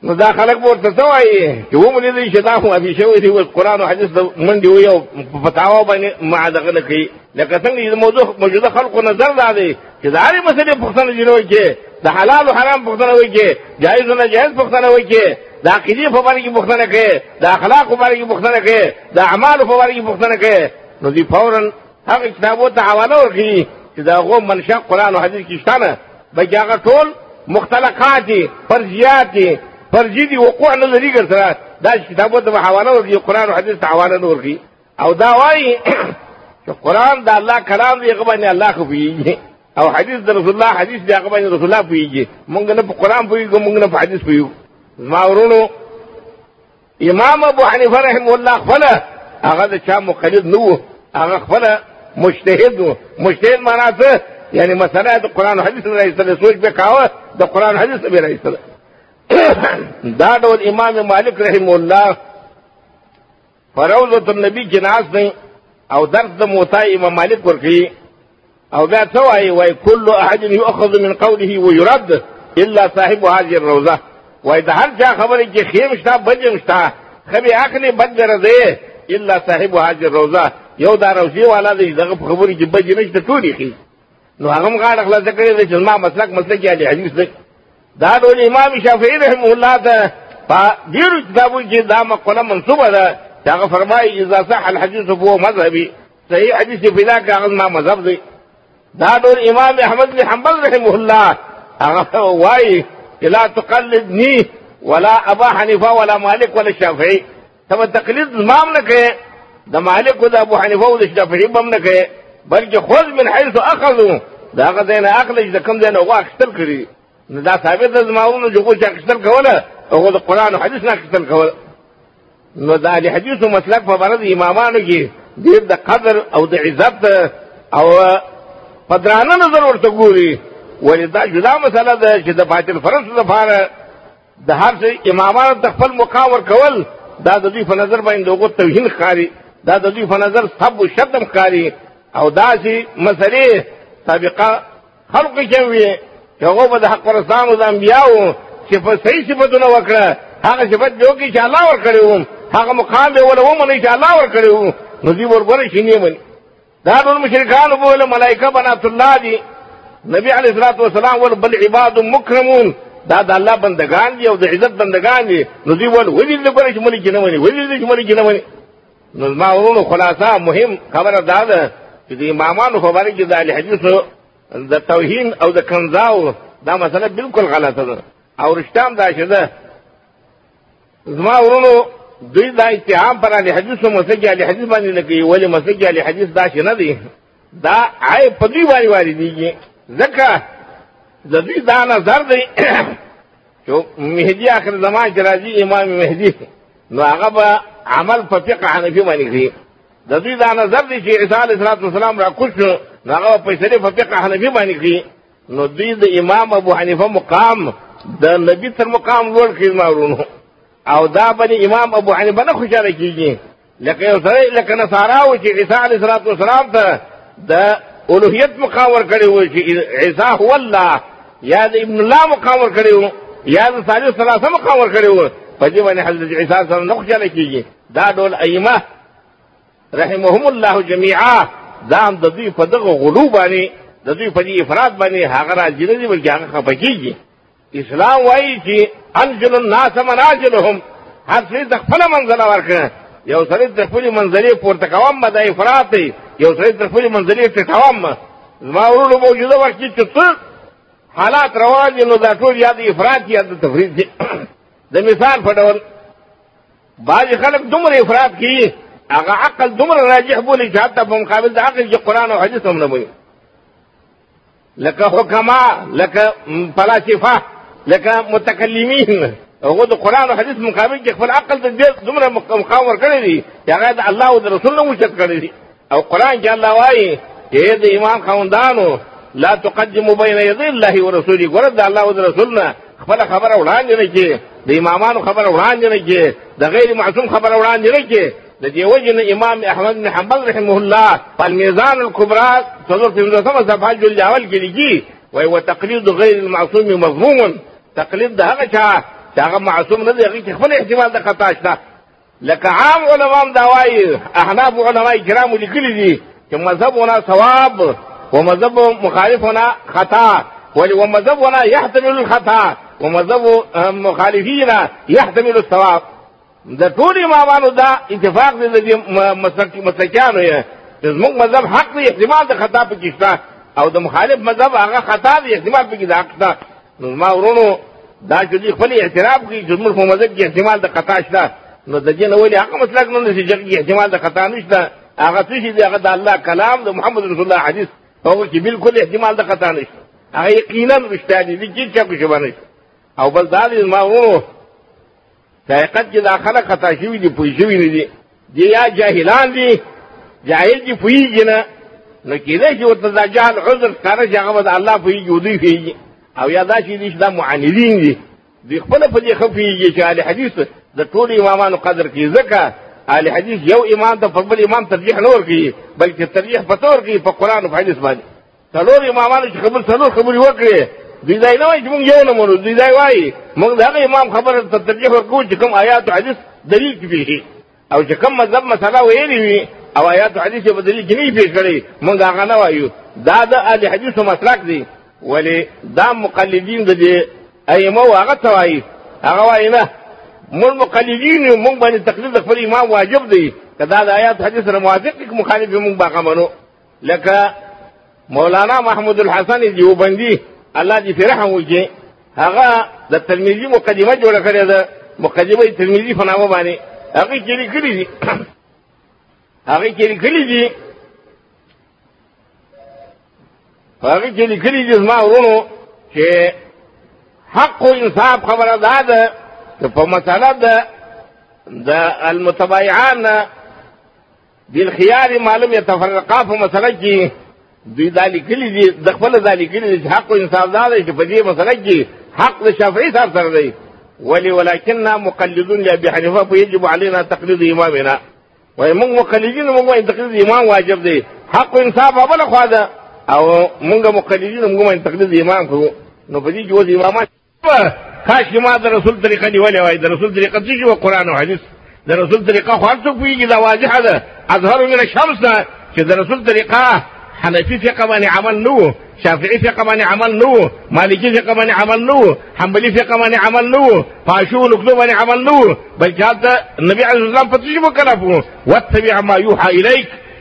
[SPEAKER 3] نو دا خلک به ورته څه وایي چې ومولیدل چې دا خو ابي شوی دی اوس قرآن او حدیث ته منډې وایي او په فتاوا باندې مع دغه نه کوي لکه څنګه چې د موضوع موجوده خلکو نظر دا دی چې د هرې مسلې پوښتنه ځینې وایي چې د حلال او حرام پوښتنه وایي چې جایز او ناجایز پوښتنه وایي چې د عقیدې په باره کې پوښتنه کوي د اخلاقو په باره کې پوښتنه کوي د اعمالو په باره کې پوښتنه کوي نو دوی فورا هغه کتابو ته حواله ورکړي چې دا غو منشا قران او حدیث کې شته نه بلکې هغه ټول مختلقات دي فرضیات دي فرضي دي وقوع نه لري ګرځره دا کتابو ته حواله ورکړي قران او حدیث ته حواله نه ورکړي او دا وایي چې قران د الله کلام دی غو باندې الله خو پیږي او حدیث د رسول الله حدیث دی غو باندې رسول الله پیږي مونږ نه په قران پیږو مونږ نه په حدیث پیږو ما ورونو امام ابو حنیفه رحم الله خپل هغه د چا مقلد نه وو هغه خپل مجتهد وو مجتهد معنا څه یعنی مسله د قران او حدیث نه ایستله سوچ به کاوه د قران او حدیث به ایستله دا ډول امام مالک رحم الله فروضه النبی جناز نه او درس د موسی امام مالک ورکی او بیا څه وایي وایي کل احد یؤخذ من قوله ویرد الا صاحب هذه الروضه وایي د هر چا خبرې کې ښې هم شته بد هم شته ښه به اخلي بد به رضې الا صاحب هذه الروضه یو دا روضې والا دی دغه په خبرې کې بد نشته ټول یې ښي نو هغه هم غاړه خلاصه کړې ده چې زما مسلک مسلک یې اهل حدیث دی دا ډول امام شافعي رحمه الله ته په ډېرو کتابونو کې دا مقوله منسوبه ده چې هغه فرمایي اذا صح الحدیث فهو مذهبي صحیح حدیث دی بلا کا ما مذهب دی دا ډول امام احمد بن حنبل رحمه الله هغه وای لا تقلدني ولا ابا حنیفه ولا مالک ولا شافعي تب تقلید امام نه کوي د مالک او د ابو حنیفه او د شافعي بم نه کوي بلکې خود من حيث اخذوا دا هغه ځای نه اخلي چې کوم ځای نه غوا اخیستل کړي نو دا ثابت ده زماونو چې غوا اخیستل کوله هغه د قرآن او حدیث نه اخیستل کوله نو د اهل حدیثو مسلک په باره د امامانو کې ډېر د قدر او د عزت او په درانه نظر ورته ګوري ولې دا جدا مسله ده چې د باطل فرسو لپاره د هر څه امامانو ته خپل مقام ورکول دا د دوی په نظر باندې د هغو توهین ښکاري دا د دوی په نظر سب و شتم ښکاري او داسې مسلې سابقه خلق کې وي چې هغه به د حق پرستانو د انبیاو چې په صحیح صفتونه وکړه هغه صفت به وکړي چې الله ورکړي وو هغه مقام به ولا ومني چې الله ورکړي وو نو دې ورغره شي نه مني دا ټول مشرکان بوله ملائکه بنات الله دي نبی علیه الصلاۃ والسلام ول بل عباد مکرمون دا د الله بندگان دي او د عزت بندگان دي نو دې ول ولې د ګره چې مني جنوني ولې د مني جنوني نو زما ورونو خلاصه مهم خبره دا ده چې د امامانو په باره کې د اهل حدیثو د توهین او د کنځاو دا مسله بالکل غلطه ده او رښتیا هم دا چې ده زما ورونو دوی دا اتهام پر اهل حدیثو مسجد اهل حدیث باندې نه کوي ولې مسجد اهل حدیث دا چې نه دی دا آی په دوی واری واری دیږي ځکه د دوی دا نظر دی چې مهدي اخر زمان چې راځي امام مهدي نو هغه به عمل په فقه حنفي باندې کوي د دوی دا نظر دی چې عیسی علیه السلام را کوش نو هغه په شریف په فقه حنفي باندې کوي نو دوی د امام ابو حنیفه مقام د نبی تر مقام لوړ کړي ماورونو او دا باندې امام ابو حنیفه نه خوشاله کیږي لکه یو سره لکه نصارا و چې عیسی علیه السلام ته د اولوهیت مقام ورکړی و چې عیسی هو الله یا د ابن الله مقام ورکړی و یا د صالح ثلاثه مقام ورکړی و په دې باندې حضرت عیسی سره نه خوشاله کیږي دا ډول ائمه رحمهم الله جميعا دا هم د دوی په دغه غلو باندې د دوی په دې افراد باندې هغه راځي نه دي بلکې هغه خپه کیږي اسلام وایي چې انزل الناس منازلهم هر څه د خپل منزله ورکړه یو سړی د خپل منزلې پورته کوم ما د افراط دی یو سړی د خپل منزلې ټټوم زما ورونو موجوده وخت کې چې څه حالات روان دي نو دا ټول یا د افراط یا د تفرید دي د مثال په ډول بعض خلک دومره افراط کوي هغه عقل دومره راجح بولي چې حتی په مقابل د عقل کې قرآن او حدیث هم نه وایي لکه حکما لکه فلاسفه لکه متکلمین هغه د قران او حدیث مقابل کې خپل عقل ته ډېر دومره مقام ورکړی دی چې هغه د الله او د رسول نه اوچت کړی دی او قران کې الله وایي چې د ایمان خوندانو لا تقدموا بين يدي الله ورسوله ګوره د الله او د رسول نه خپل خبره وړاندې نه کې د امامانو خبره وړاندې نه کې د غیر معصوم خبره وړاندې نه کې د دې وجه نه امام احمد بن حنبل رحمه الله په میزان الکبرى څلور پنځوسمه صفحه جلد اول کې لیکي وایي وتقلید غیر المعصوم مضموم تقلید د هغه چا چې هغه معصوم نه دی هغه کې خپل احتمال د خطا شته لکه عام علما هم دا وایي احناف علما کرامو لیکلي دي چې مذهبونه ثواب ومذهب مخالفنا خطا ومذهبنا يحتمل الخطا ومذهب مخالفينا يحتمل الثواب د ټول امامانو دا اتفاق دی د مسلکیانو یې چې زموږ مذهب حق دی احتمال د خطا پکې شته او د مخالف مذهب هغه خطا دی احتمال پکې د حق شته نو زما ورونو دا چې دوی خپل اعتراف کوي چې زموږ په مذهب کې احتمال د خطا شته نو د دې نه ولې هغه مسلک نه نشي چې احتمال د خطا نشته هغه څه چې هغه د الله کلام د محمد رسول الله حدیث هغه کې بالکل احتمال د خطا نشته هغه یقینا رښتیا دي چې چا کو شبانه او بل دا دې ما ورونو حقیقت کې دا خلک خطا شوي دي پوه شوي نه دي دی یا جاهلان دي جاهل دي پوهېږي نه نو کېدای شي ورته دا جهل عذر ښکاره شي هغه به د الله پوهېږي او دوی پوهېږي او یا دا چې دي چې دا معاندین دي دوی خپله په دې ښه پوهېږي چې اهل حدیث د ټولو امامانو قدر کوي ځکه اهل حدیث یو امام ته پر بل امام ترجیح نه ورکوي بلکې ترجیح په ته ورکوي په قرآن او په حدیث باندې څلور امامانو چې خبر څلور خبرې وکړې دوی دا نه وایي چې موږ یو نه منو دوی دا وایي موږ د هغه امام خبره ته ترجیح ورکوو چې کوم آیات او حدیث دلیل کې پېښي او چې کوم مذهب مسله ویلې وي او آیات او حدیث یې په دلیل کې نه وي پېښ کړی موږ هغه نه وایو دا د اهل حدیثو مسلک دی ولې دا مقلدین د دې ائمو هغه ته وایي هغه وایي نه موږ مقلدین یو موږ باندې تقلید د خپل امام واجب دی که دا د آیات حدیث سره موافق مخالف یو موږ به هغه منو لکه مولانا محمود الحسن دیوبندی الله دې په رحم وکړي هغه د ترمذی مقدمه جوړه کړې ده مقدمه ترمذی په نامه باندې هغه کې لیکلي دي هغه کې لیکلي دي هغه کې لیکلي دي زما ورونو چې حق او انصاف خبره ده ده په مسله ده د المتبايعان بالخيار ما لم يتفرقا په مسله کې دوی دا لیکلي دي د خپل دا لیکلي دي چې حق انصاف دا دی چې په دې مسله کې حق د شافعي صاحب سره دی ولي ولكننا مقلدون لابي حنيفه فيجب علينا تقليد امامنا وای موږ مقلدین موږ وایي تقلید امام واجب دی حق انصاف بل خو ده او موږ مقلدین موږ وایي تقلید امام کوو نو په دې کې اوس امامات کاش کې ما د رسول طریقه نیولې وای د رسول طریقه څه شي قرآن او حدیث د رسول طریقه خو هر څوک پوهېږي دا واضحه ده اظهر من الشمس ده چې د رسول طریقه حنفي فقه باندې عمل نه وو شافعي فقه باندې عمل نه وو مالکي فقه باندې عمل نه وو حنبلي فقه باندې عمل نه وو فاشو نقطو باندې عمل نه وو بلکې هلته نبي علیه السلام په څه شي مکلف وو واتبع ما یوحى الیک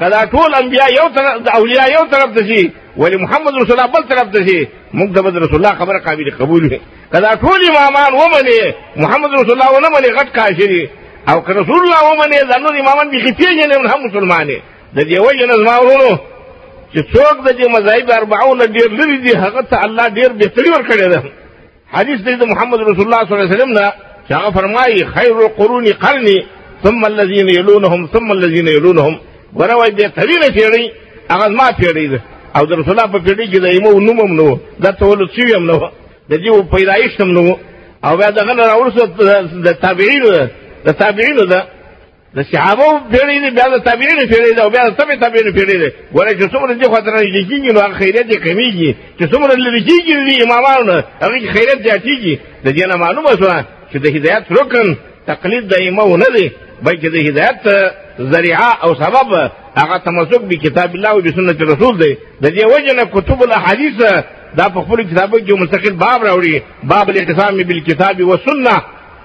[SPEAKER 3] کدا ټول انبیا یو طرف اولیاء یو طرف ته شي ولی محمد رسول الله بل طرف ته شي موږ ته رسول الله خبره قابل قبول وي کدا ټول امامان ومني محمد رسول الله ونه مني غټ کاشري او که رسول الله ومني ځنو امامان به خفیږي نه هم مسلمانې د دې وجه نه زما ورونو چې څوک د دې مذاهب اربعو نه ډېر لري دي هغه ته الله ډېر بهتري ورکړي ده حدیث دی د محمد رسول الله صلی الله علیه وسلم نه چې هغه فرمایي خیر القرون قرني ثم الذين يلونهم ثم الذين يلونهم ګوره وایي د طویله پیړۍ هغه زما پیړۍ ده او د رسول الله په پیړۍ کې د ایمو نوم هم نه و د تولد شوي هم نه و د دې پیدایښت هم نه و او بیا دغه نه راوړسو د تابعینو ده د تابعینو ده د صحابو پیړی دی بیا د تابعین پیړی دی او بیا د تبع تابعین پیړی دی ولې چې څومره دې خواته راځي کېږي نو هغه خیرات یې کمیږي چې څومره لري کېږي دې امامانو نه هغه کې خیرات زیاتېږي د دې نه معلومه شوه چې د هدایت رکن تقلید د امامو نه دی بلکې د هدایت ذریعه او سبب هغه تمسک به کتاب الله او سنت رسول دی د دې وجه نه کتب الاحادیث دا په خپل کتابو کې مستقل باب راوړي باب الاعتصام بالکتاب والسنه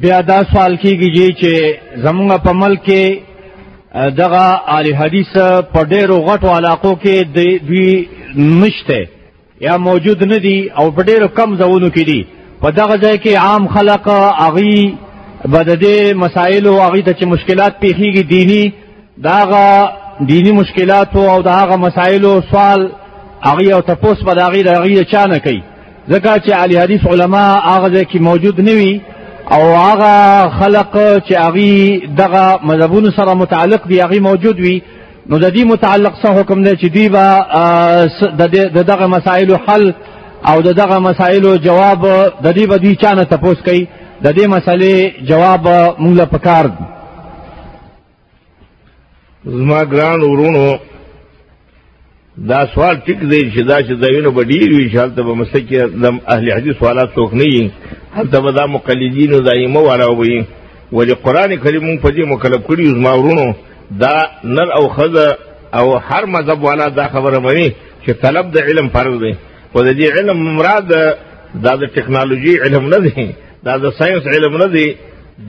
[SPEAKER 2] بیا دا سوال کیږي جی چې زمونږ په ملک کې دغه اهل حدیث په ډیرو غټو علاقو کې دوی نشته یا موجود نه دي او په ډیرو کم ځایونو کې دي په دغه ځای کې عام خلک اغي بددې مسائل او اغي ته چې مشکلات پیخیږي دینی داغه دینی مشکلات او داغه مسائل او سوال اغي او تپوس په داغي داغي چانه کوي ځکه چې علي حدیث علما هغه ځای کې موجود نه وي او هغه خلق چې هغه دغه مذهبونو سره متعلق دي هغه موجود وي نو د دې متعلق څه حکم دی چې دی به د دغه مسایلو حل او د دغه مسایلو جواب د دې به دوی چانه تپوس کوي د دې مسلې جواب موږ له پکار دی
[SPEAKER 3] زما ګران ورونو دا سوال ټیک دی چې دا چې ځایونه به ډېر وي چې هلته به مسله کې د اهل حدیث والا څوک نه وي هلته به دا مقلدین او د ائمه والا وي ولې قرآن کریم مونږ په دې مکلف کړي یو زما ورونو دا نر او ښځه او هر مذهب والا دا خبره مني چې طلب د علم فرض دی خو د دې علم مراد دا د ټکنالوژي علم نه دی دا د ساينس علم نه دی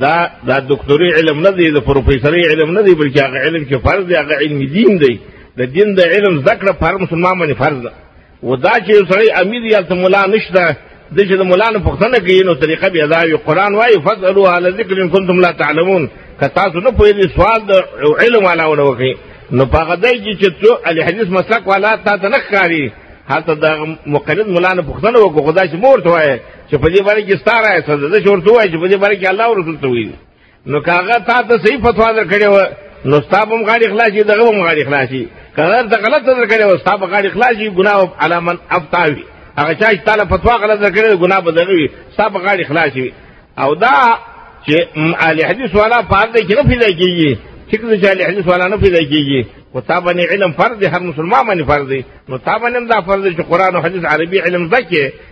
[SPEAKER 3] دا دا دکتوري علم نه دی د پروفیسوري علم نه دی بلکې هغه علم چې فرض دی هغه علم دین دی د دین د علم ذکر پر مسلمان باندې فرض ده و دا چې سړی امیر یا ته مولا نشته د چې د مولا نه پوښتنه کوي نو طریقه بیا دا وي قران وايي فضلوا على ذکر ان کنتم لا تعلمون که تاسو نه پوهیږئ سوال د علم علاوه وکړئ نو په هغه ځای کې چې څو اهل حدیث مسلک والا تا ته نه ښکاري هلته د مقلد مولا نه پوښتنه وکړو خو داسې مور ته وایې چې په دې باندې کې ستاره یې څه ده چې ورته وایي چې په دې باندې کې الله او رسول ته وایي نو کاغه تا ته صحیح فتوا درکړې و نو ستاب هم غاړي خلاصي دغه هم غاړي خلاصي کاغه ته غلط درکړې و ستاب غاړي خلاصي ګناه علامن افتاوي هغه چا چې تعالی فتوا غلط درکړې ګناه به دغه وي ستاب غاړي خلاصي او دا چې اهل حدیث والا پاره دې کې نه پیدا کیږي چې کوم چې اهل حدیث والا نه پیدا کیږي وتابني علم فرض هر مسلمان باندې فرض نو تابنم دا فرض چې قران او حدیث عربي علم زکه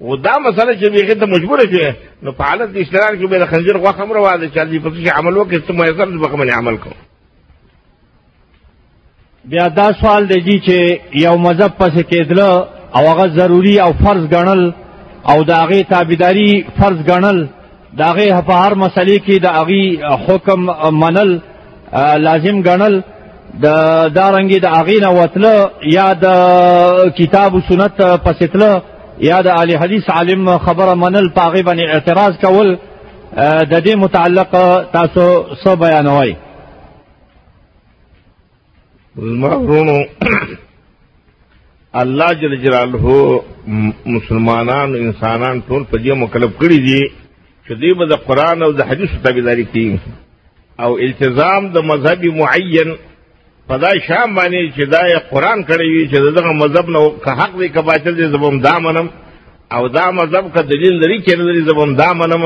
[SPEAKER 3] و دا مسله چې بیخي ته مجبور شي نو په حالت اشتراک کې به د خنزیر غوښه هم روا ده چې دې په څه عمل وکړي ته میسر دې په باندې عمل کو
[SPEAKER 2] بیا دا سوال دی چې یو مذهب پسې کېدل او هغه ضروری او فرض ګڼل او د هغې تابعداري فرض ګڼل داغه په هر مسلې کې د اغي حکم منل لازم ګڼل د دارنګي د اغي نه وتله یا د کتاب او سنت پسیتله یا د اهل حدیث عالم خبره منل پاغي باندې اعتراض کول د دې متعلق تاسو څه بیانوي
[SPEAKER 3] المغرونو الله جل جلاله مسلمانان انسانان ټول په دې مکلف کړی دي چې دوی به د قران او د حدیث تابعداري کوي او التزام د مذهب معین په دا شام باندې چې دا قران کړی وي چې دغه مذهب نه که حق دی که باطل دی زبم دامنم او دا مذهب که دلیل لري که نه لري زه به همدا منم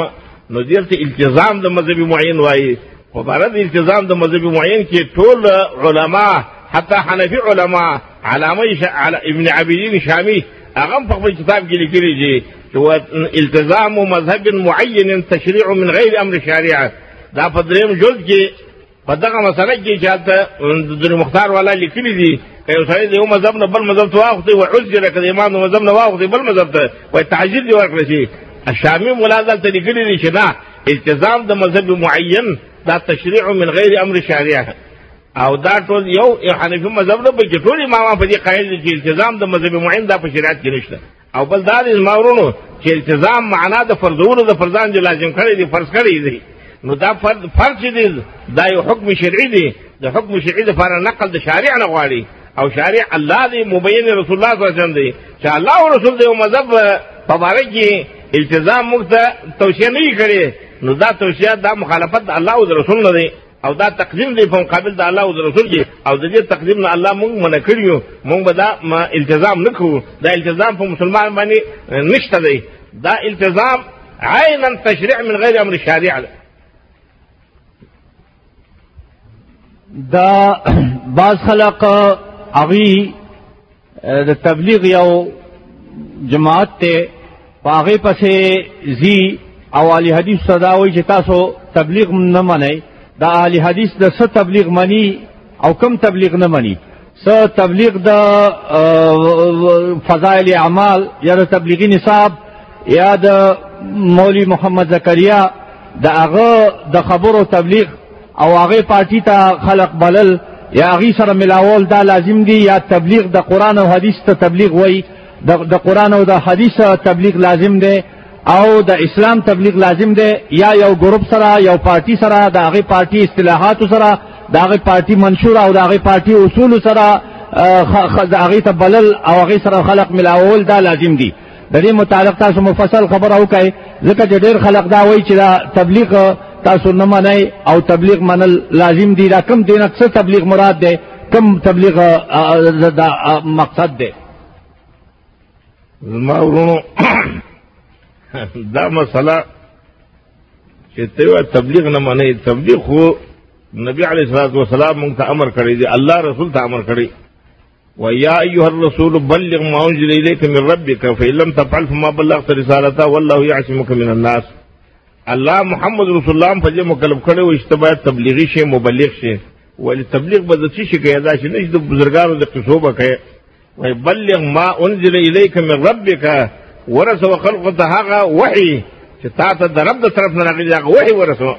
[SPEAKER 3] نو دې ته التزام د مذهبي معین وایي خو په اړه د التزام د مذهبي معین کې ټول علما حتی حنفي علما علامه ابن عبیدین شامی هغه هم په خپل کتاب کې لیکلي دي چې التزام مذهب معین تشریع من غیر امر شریعه دا په دریم جلد کې په دغه مسله کې چې هلته د مختار والا لیکلي دي که یو سړی د یو مذهب نه بل مذهب ته واوښتی وایي عذر که د امام د مذهب نه واوښتی بل مذهب ته وایي تعجیل دې ورکړی شي شامي ملا دلته لیکلي دي چې نه التزام د مذهب معین دا تشریع من غیر امر شارعه او دا ټول یو حنفي مذهب نه بلکې ټول امامان په دې قایل دي چې التزام د مذهب معین دا په شریعت کې نشته او بل دا دې ماورونو چې التزام معنا د فرضونو د فرضان جو لازم کړی دی فرض کړی دی نو دا فرض فرض دی دا یو حکم شرعي دی د حکم شرعي د فار نقل د شارع نه غواړي او شارع الله دی مبین رسول الله صلی الله علیه وسلم دی چې الله او رسول دی او مذهب په باره کې التزام موږ ته توصیه نه کړي نو دا توصیه دا مخالفت الله او رسول نه دی او دا تقدیم دی په مقابل د الله او د رسول کې او د دې تقدیم نه الله مونږ منع کړی یو مونږ به دا التزام نه کوو دا التزام په مسلمان باندې نشته دی دا التزام عینا تشریع من غیر امر شارع ده
[SPEAKER 2] دا بعض خلق هغوی د تبلیغ یو جماعت ته پاغه پسې زی او علی حدیث صدا وای چې تاسو تبلیغ نه منئ دا علی حدیث د څه تبلیغ منی او کم تبلیغ نه منی څه تبلیغ د فضائل اعمال یا د تبلیغی نصاب یا د مولی محمد زکریا د هغه د خبرو تبلیغ او هغه پارټي ته خلق بلل یا هغه سره ملاول دا لازم دی یا تبلیغ د قران او حدیث ته تبلیغ وای د قران او د حدیث تبلیغ لازم دی او د اسلام تبلیغ لازم دی یا یو ګروپ سره یو پارټي سره د هغه پارټي اصطلاحات سره د هغه پارټي منشور او د هغه پارټي اصول سره د هغه ته بلل او هغه سره خلق ملاول دا لازم دی د دې متعلق تاسو مفصل خبره وکړئ ځکه چې ډېر خلک دا وایي چې دا تبلیغ تاسو نه منئ او تبلیغ منل لازم دي دا کم دین اکثر تبلیغ مراد دی کم تبلیغ دا مقصد دی
[SPEAKER 3] زما ورونو دا مسله چې ته تبلیغ نه منئ تبلیغ خو نبی علیه الصلاۃ والسلام مونږ ته امر کړی دی الله رسول ته امر کړی ويا أيها الرسول بلغ ما أنزل إليك من ربك فإن لم تفعل فما بلغت رسالته والله يعصمك من الناس الله محمد رسول الله په دې مکلف کړی و چې باید تبلیغي شي مبلغ شي ولې تبلیغ به د څه شي کوي دا چې نه د بزرګانو د قصو به کوي وای بلغ ما انزل الیک من ربک ورسو خلق ته هغه وحی چې تا ته د رب د طرف نه راغلی هغه وحی ورسو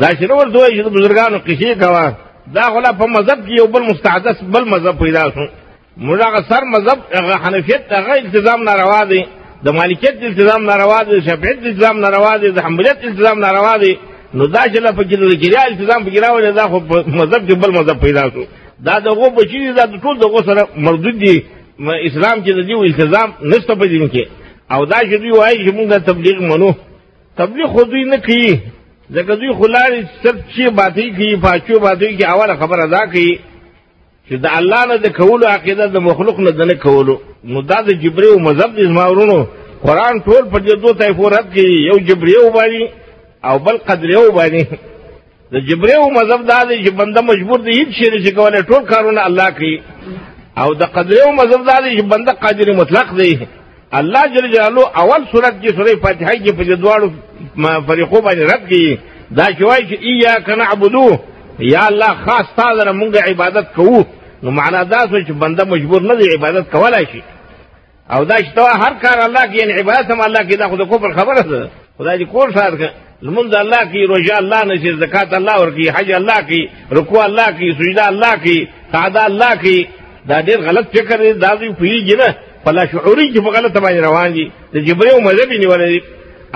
[SPEAKER 3] دا چې نور دوی چې د بزرګانو قصې کوه دا غلا په مذهب کې یو بل مستحدث بل مذهب پیدا شو موږ هغه سر مذهب هغه حنفیت هغه التزام ناروا دی د مالکیت التزام ناروا دی شافعیت التزام ناروا دی د حنبلیت التزام ناروا دی نو دا چې لا پکې د ګریا التزام پکې راوړل دا خو مذهب کې بل مذهب پیدا شو دا دغه بچی دا ټول دغه سره مردود دی اسلام چې د دې التزام نشته په دین کې او دا چې دوی وایي چې موږ د تبلیغ منو تبلیغ خو دوی نه کوي ځکه دوی خو لارې صرف چې باطې کوي پاچو باطې کې اوله خبره دا کوي چې د الله نه د کولو عقیده د مخلوق نه د نه کولو نو دا د جبري او مذهب د زما ورونو قرآن ټول په دې دوه طایفو رد کوي یو جبري وبالي او بل قدري وبالي د جبریو مذهب دا دی چې بنده مجبور دی هیڅ شي نشي کولی ټول کارونه الله کوي او د قدریو مذهب دا دی چې بنده قادر مطلق دی الله جل جلاله اول صورت کې سورې فاتحه کې په جدوالو فريقو باندې رد کړي دا چې وایي چې ایاک نعبدو یا الله خاص تا سره مونږ عبادت کوو نو معنا دا چې بنده مجبور نه دی عبادت کولای شي او دا چې ته هر کار الله کې یعنې عبادت هم الله کې دا خو د کفر خبره ده خدای دې کور سات کړه لمونځ الله کې روژه الله نه چې زکات الله ورکړي حج الله کې رکوع الله کې سجده الله کې تعدا الله کې دا ډېر غلط فکر دی دا دوی پوهېږي نه په لاشعوري کې په غلطه باندې روان دي د جبرې او مذهب یې نیولی دی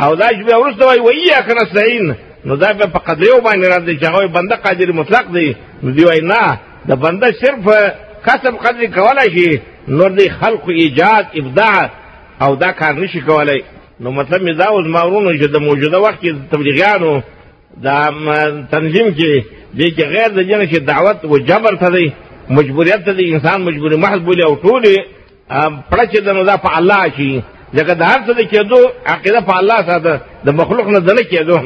[SPEAKER 3] او دا چې بیا وروسته وایي وایاک نستعین نو دا بیا په قدریو باندې را دی چې هغوی بنده قادر مطلق دی نو دوی وایي نه د بنده صرف کسب قدر کولای شي نور دی خلق ایجاد ابداع او دا کار نشي کولای نو مطلب مې دا اوس ماورونو چې د موجوده وخت کې تبلیغیانو دا تنظیم کې دی چې غیر د جنه چې دعوت و جبر ته دی مجبوریت ته دی انسان مجبوری محض بولی او ټولې پړه چې دنو دا په الله شي ځکه د هر څه د کېدو عقیده په الله ساته د مخلوق نه دنه کېدو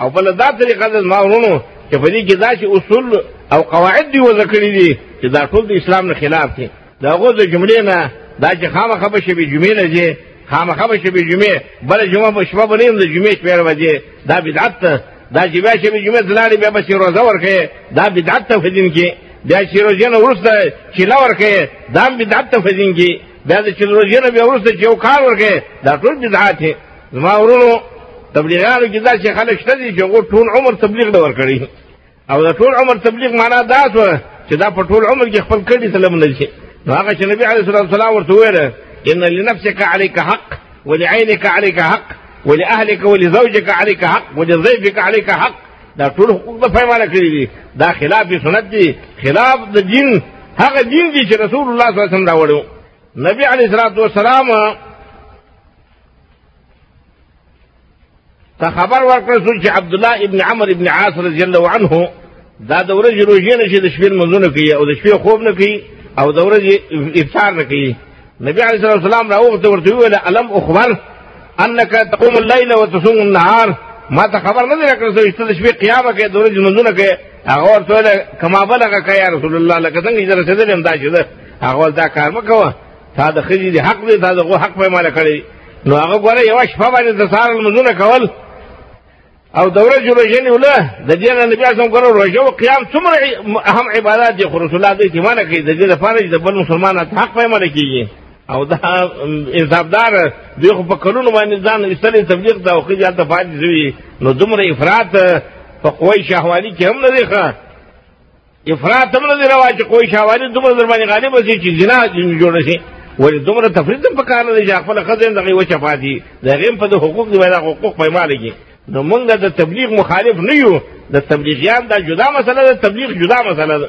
[SPEAKER 3] او بل دا طریقه د ما ورونو چې په دې کې دا چې اصول او قواعد دی وضع کړی دي چې دا ټول د اسلام نه خلاف دي د هغو د جملې نه دا چې خامخا به شي به جمعې نه ځي خامخا به شي به جمعې بله جمعه به شپه به نه د جمعې شپېره به ځي دا بدعت دا چې بیا چې جمعه دلاړې بیا به روزه ورکې دا بدعت ته فزین کې بیا چې روزه نه ورسته چې لا ورکې دا بدعت ته فزین کې بیا چې روزه نه بیا ورسته چې کار ورکې دا ټول بدعت دي زما ورونو تبلیغانو کې دا چې خلک شته دي چې ټول عمر تبلیغ نه ورکړي او دا ټول عمر تبلیغ معنا دا څه چې دا په ټول عمر کې خپل کړي سلام نه شي هغه چې نبی عليه الصلاه والسلام ورته ویل ان لنفسك عليك حق ولعينك عليك حق ولأهلك ولزوجك عليك حق ولضيفك عليك حق دا ټول حقوق په پیمانه کړی دي دا خلاف سنت دي خلاف د دین هغه دین دي چې رسول الله صلی الله علیه وسلم راوړو نبی علیه الصلاۃ والسلام ته خبر ورکړل شو چې عبد الله ابن عمر ابن عاص رضی الله عنه دا د ورځې روژې نه شي د شپې لمونځونه کوي او د شپې خوب نه کوي او د ورځې افطار نه کوي نبی علیه الصلاه والسلام راوغوښته ورته وویل الم اخبر انک تقوم الليل وتصوم النهار ما ته خبر نه دی راکړل شوی چې د شپې قیامه کوي د ورځې لمونځونه کوي هغه ورته وویل کما بلغه که یا رسول الله لکه څنګه چې رسېدلی هم دا چې ده هغه دا کار مه کوه تا د خځې د حق دی تا د غو حق په مال کړی نو هغه ګوره یو شپه باندې د سهار لمونځونه کول او د ورځې روژه نیوله د دې نه نبي اعظم ګوره روژه او قیام څومره اهم عبادات دي خو رسول الله دوی ته منع کوي د دې لپاره چې د بل مسلمان حق په مال کېږي او دا انصافدار دوی خو په کلونو باندې ځان ایستلی تبلیغ ته او ښځې هلته پاتې شوي نو دومره افراط په قوی شهواني کې هم نه دی ښه افراط تم نه روا چې کوئی شاوالي دومره در باندې غالب شي چې جنا جوړ شي ولې دومره تفرید هم په کار نه دی چې خپل ښځې هم دغې وچه پاتې د هغې هم په د حقوق دی باید حقوق په ما لګي نو موږ د تبلیغ مخالف نه یو د تبلیغیان دا جدا مسله ده تبلیغ جدا مسله ده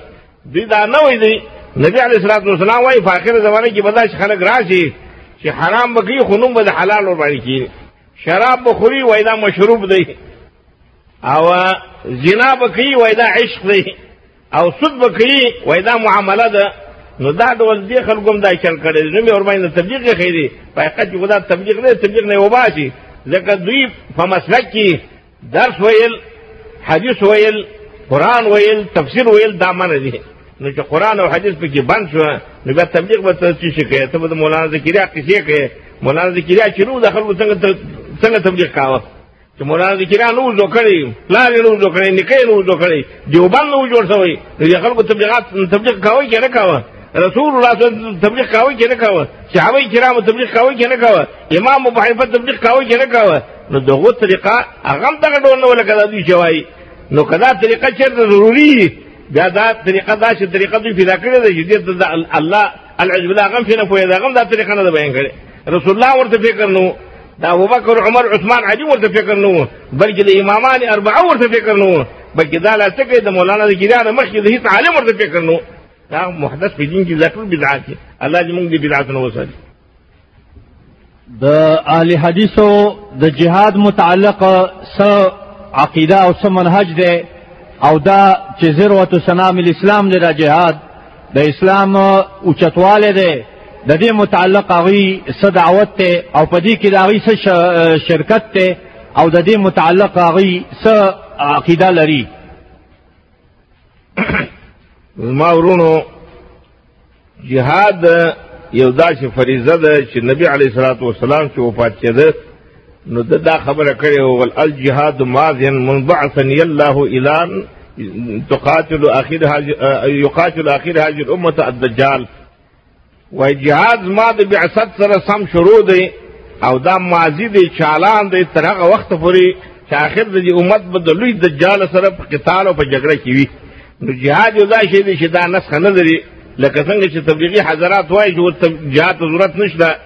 [SPEAKER 3] دوی دا نه وایي دی نبی علیه الصلات والسلام وایي په آخره زمانه کې به داسې خلک راشي چې حرام به کوي خو نوم به د حلال ورباندې کېږي شراب به خوري وایي دا مشروب دی او زنا بکی وای دا عشق دی او سود بکی وای دا معامله ده نو دا ډول دې خلکو هم دا چل کړي نو مې ورماینه تبلیغ یې خېری په حقیقت کې خدا تبلیغ نه تبلیغ نه وباسي ځکه دوی په مسلک کې درس ویل حدیث ویل قران ویل تفسیر ویل دا من دي نو چې قران او حدیث پکې بند شو نو بیا تبلیغ به څه شي کوي ته به مولانا ذکریا کیسه کوي مولانا ذکریا چې نو د خلکو څنګه څنګه تبلیغ کاوه چې مولانا ذکران نو زو کړی پلان نو زو کړی نکې نو زو کړی دیوبند نو جوړ شوی د خلکو تبلیغات تبلیغ کاوه کې نه کاوه رسول الله صلی الله علیه وسلم تبلیغ کاوه کې نه کاوه صحابه کرام تبلیغ کاوه کې نه کاوه امام ابو حنیفه تبلیغ کاوه کې نه کاوه نو دغه طریقه هغه دغه ډول نه ولګا دوی شوی نو کدا طریقه چیرته ضروری دا دا طریقه دا چې طریقه دوی پیدا کړې ده جديت دا الله العجب لا غم فينا فوي دا غم دا طریقه نه بیان کړي رسول الله ورته فکر نو د ابوبکر عمر عثمان علي ورته فکر نه و بلکې د امامان اربعه ورته فکر نه و بلکې دا لا څه کوي د مولانا د ګیران مخکې د هیڅ عالم ورته فکر نه و دا محدث په دین کې دا ټول بدعات دي الله دې موږ دې بدعات نه وساتي
[SPEAKER 2] د اهل حدیثو د جهاد متعلق س عقیده او س منهج ده او دا چې ذروت سنام الاسلام لرا جهاد د اسلام اوچتواله ده د دې متعلق هغه څه دعوت ته او په دې کې د هغه څه شرکت ته او د دې متعلق هغه څه عقیده لري
[SPEAKER 3] زما ورونو جهاد یو داسې فریضه ده چې نبی علیه الصلاۃ والسلام چې وفات کېده نو د دا خبره کړې او ول الجهاد ماضيا منبعثني الله الى تقاتل اخر يقاتل اخر هذه الامه الدجال وای جهاد ما د بعثت سره سم شروع دی او دا ماضی دی چالان دی تر هغه وخت پورې چې اخر د امت به د لوی دجال سره په قتال او په جګړه کې وي نو جهاد یو دا شی دی چې دا نسخه نه لري لکه څنګه چې تبلیغي حضرات وایي چې جهاد ضرورت نشته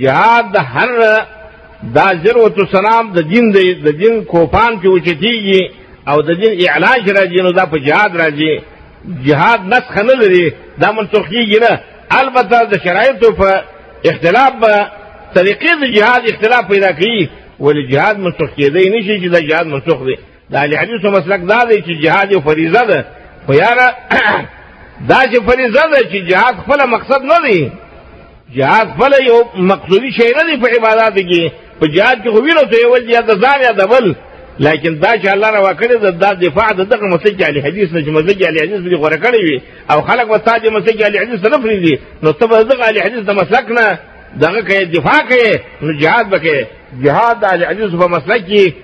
[SPEAKER 3] جهاد د هر دا ذروت السلام د دین د دین کوپان کې وچتیږي او د دین اعلان چې راځي نو دا په جهاد راځي جهاد نسخه نه لري دا منسوخ کیږي نه البته د شرایطو په اختلاف به طریقې د جهاد اختلاف پیدا کوي ولې جهاد منسوخ کېدی نشي چې دا جهاد منسوخ دی د اهل حدیثو مسلک دا دی چې جهاد یو فریضه ده خو یاره دا چې فریضه ده چې جهاد خپل مقصد نه دی جهاد خپل یو مقصودی شی نه دی په عبادت کې په جهاد کې خو ویلو ته یو ول یا د ځان یا د بل لیکن دا چې الله روا کړی دا, دا دفاع د دغه مسجد علی حدیث نه چې مسجد علی حدیث به غوړه کړی وي او خلک به تاج مسجد علی حدیث نه فري دي نو ته به دغه علی حدیث د مسلک نه دغه کې دفاع کوي نو جهاد وکړي جهاد علی حدیث په مسلک کې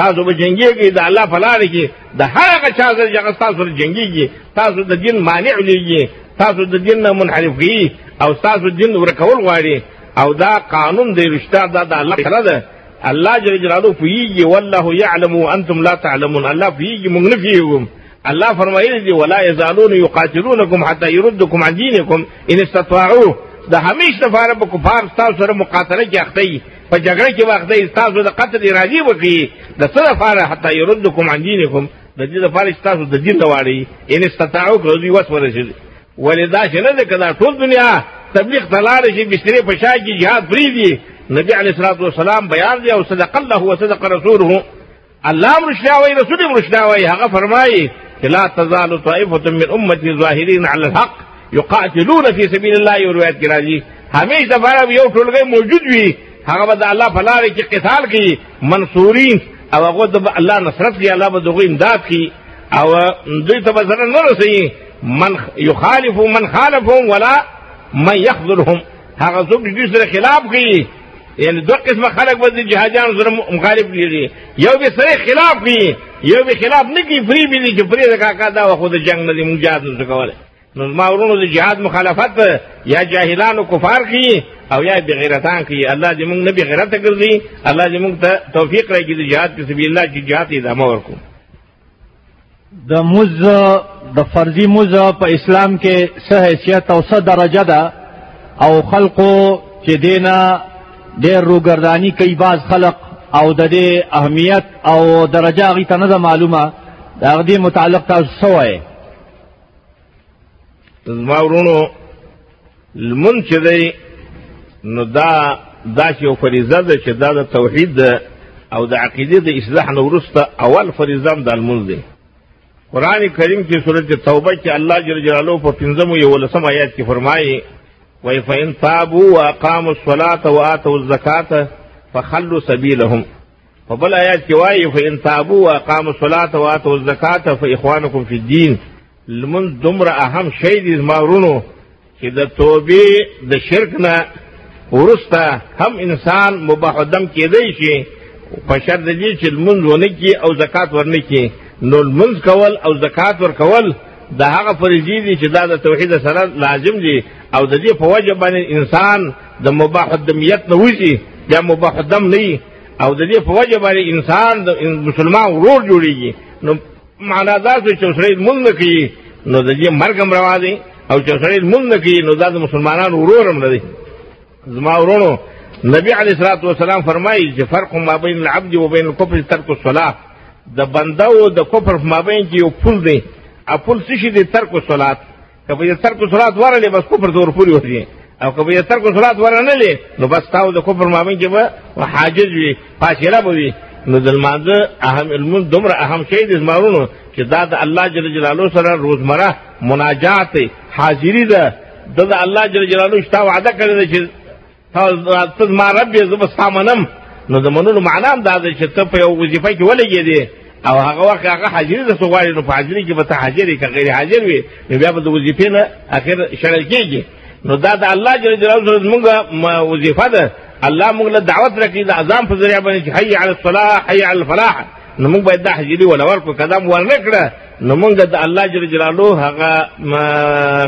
[SPEAKER 3] تاسو به جنگيږي د الله په لار کې د هغه چا سره چې تاسو سره جنگيږي تاسو د دین مانع لیږي تاسو د دین نه منحرف کیږي او تاسو دین ورکول غواړي او دا قانون دی رشتہ دا د الله سره ده الله جل جلاله پیږي والله يعلم وانتم لا تعلمون الله پیږي موږ نه پیږو الله فرمایلی دی ولا یزالون یقاتلونکم حتى يردكم عن دينكم ان استطاعوا د همیش لپاره په کفار تاسو سره مقاتله کې اخته په جګړه کې وخت دی تاسو د قتل ارادي وکړي د څه لپاره حتی يردکم عن دینکم د دې لپاره چې تاسو د دین نه واړی ان استطاعو کړو دوی وس ورسېد ولې دا چې نه ده که دا ټول دنیا تبلیغ ته لاړ شي بسترې په شا کې جهاد پرېږدي نبي علیه الصلاة والسلام بیان دی او صدق الله وصدق رسوله الله مرشدا وای رسول مرشدا وای هغه فرمایي چې لا تزال طائفه من امتي ظاهرين على الحق يقاتلون في سبيل الله او روایت کې راځي همیش د بار یو ټولګي موجود وي هغه به د الله په لار کې قتال کوي منصورین او هغه د الله نصرت کوي الله به دغه امداد کوي او دوی ته به ضرر نه رسي من يخالف من خالفهم ولا من يخذلهم هغه څوک چې دوی سره خلاف کوي یعنی دو قسمه خلک به د جهادیانو سره مخالف کېږي یو به سره خلاف وي یو به خلاف نه کوي پرې به دي چې پرې د کاکا دا خو د جنګ نه دي موږ جهاد نه کولی نو ما ورونو د جهاد مخالفت یا جاهلانو کفار کوي او یا بغیرتان کوي الله دې موږ نه بغیرته ګرځي الله دې موږ ته توفیق راکړي د جهاد په سبیل الله چې جهاد ادامه ورکړو
[SPEAKER 2] د مز د فرضي مز په اسلام کې څه حیثیت او څه درجه ده او خلقو چې دینه ډېر روګردانی کوي باز خلق او د دې اهمیت او درجه غي ته نه معلومه دا غدي متعلق تاسو سوای
[SPEAKER 3] زما ورونو لمون چې دی نو دا دا چې یو فریضه ده چې دا د توحید ده او د عقیدې د اصلاح نه وروسته اول فریضه هم دا لمونځ دی قرآن کریم کې صورت توبه کې الله جل جلاله په پنځمو یولسم آیات کې فرمایي وای فإن تابوا وأقاموا الصلاة وآتوا الزکاة فخلوا سبیلهم په بل آیات کې وایي فإن تابوا وأقاموا الصلاة وآتوا الزکاة فإخوانكم في الدين لمن دومره اهم شی دی زما ورونو چې د توبې د شرک نه ورسته هم انسان مباح دم کېدی شي په شرط دی چې لمونځ ونه کړي او زکات ورنه کړي نو لمونځ کول او زکات ورکول د هغه فرضي دي چې دا د توحید سره لازم دي او د دې په وجه باندې انسان د مباح دمیت نه وځي یا مباح دم نه او د دې په وجه باندې انسان د مسلمان ورور جوړیږي نو معنا دا چې چوسړی مونږ نه کوي نو د دې مرګ هم روا دی او چوسړی مونږ نه کوي نو دا د مسلمانانو ورور هم نه دی زما ورونو نبی علیه الصلاۃ والسلام فرمایي چې فرق ما بین العبد و بین الكفر ترک الصلاه د بنده او د کفر په مابین کې یو پل دی ا پل څه شي دی ترک الصلاه کبه یې تر کو صلات ورلې بس کفر زور پوری وځي او کبه یې تر کو صلات ورنه لې نو بس تاو د کفر مابین کې به حاجز وي فاصله به وي نو د لمانځه اهم علمون دومره اهم شی د زمارونو چې دا د الله جل جلاله سره روزمره مناجات حاضری ده د الله جل جلاله شته وعده کړی چې ته زما رب یې زه به ستا منم نو د منلو معنا هم دا دی چې ته په یو وظیفه کې ولګېدې او هغه وخت هغه حاضري درته غواړي نو په حاضري کې به ته حاضر یې که غیر حاضر وي نو بیا به د وظیفې نه اخر شړل کېږي نو دا د الله جل جلاله سره زمونږ وظیفه ده الله موږ له دعوت راکړي د اذان په ذریعه باندې چې حي على الصلاه حي على الفلاح نو موږ باید دا حجلی ولا ورکو کدا مو ورنه کړه نو موږ د الله جل جلاله هغه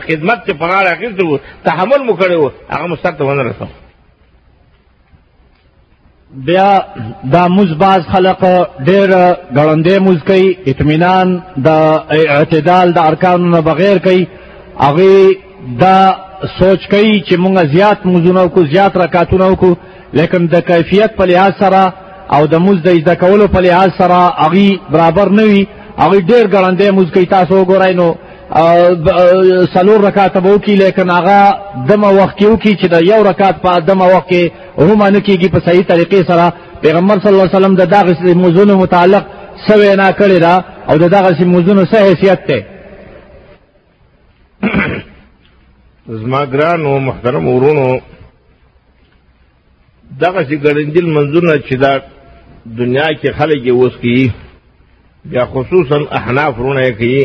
[SPEAKER 3] خدمت ته پغاړه اخیستو تحمل مو کړو هغه مستقبل ونه رسو
[SPEAKER 2] بیا دا موز باز خلق ډیر ګړندې موز کوي اطمینان د اعتدال د ارکانو نه بغیر کوي هغه دا سوچ کوي چې موږ زیات موزونه کو زیات رکعاتونه کو لیکن د کیفیت په لحاظ سره او د موز د زده کولو په لحاظ سره هغه برابر نه وي هغه ډیر ګړندې موز کوي تاسو وګورئ نو سلور رکعات به وکي لیکن هغه دمه وخت کې وکي چې د یو رکعات په دمه وخت کې هم نه کیږي په صحیح طریقې سره پیغمبر صلی الله علیه وسلم د دغه موزونو متعلق سوي نه کړی دا او د دغه موزونو سه حیثیت ته
[SPEAKER 3] زما ګرانو محترم ورونو دغه چې ګړندل منځونه چې دا دنیا کې خلک یې اوس کوي بیا خصوصا احناف رونه کوي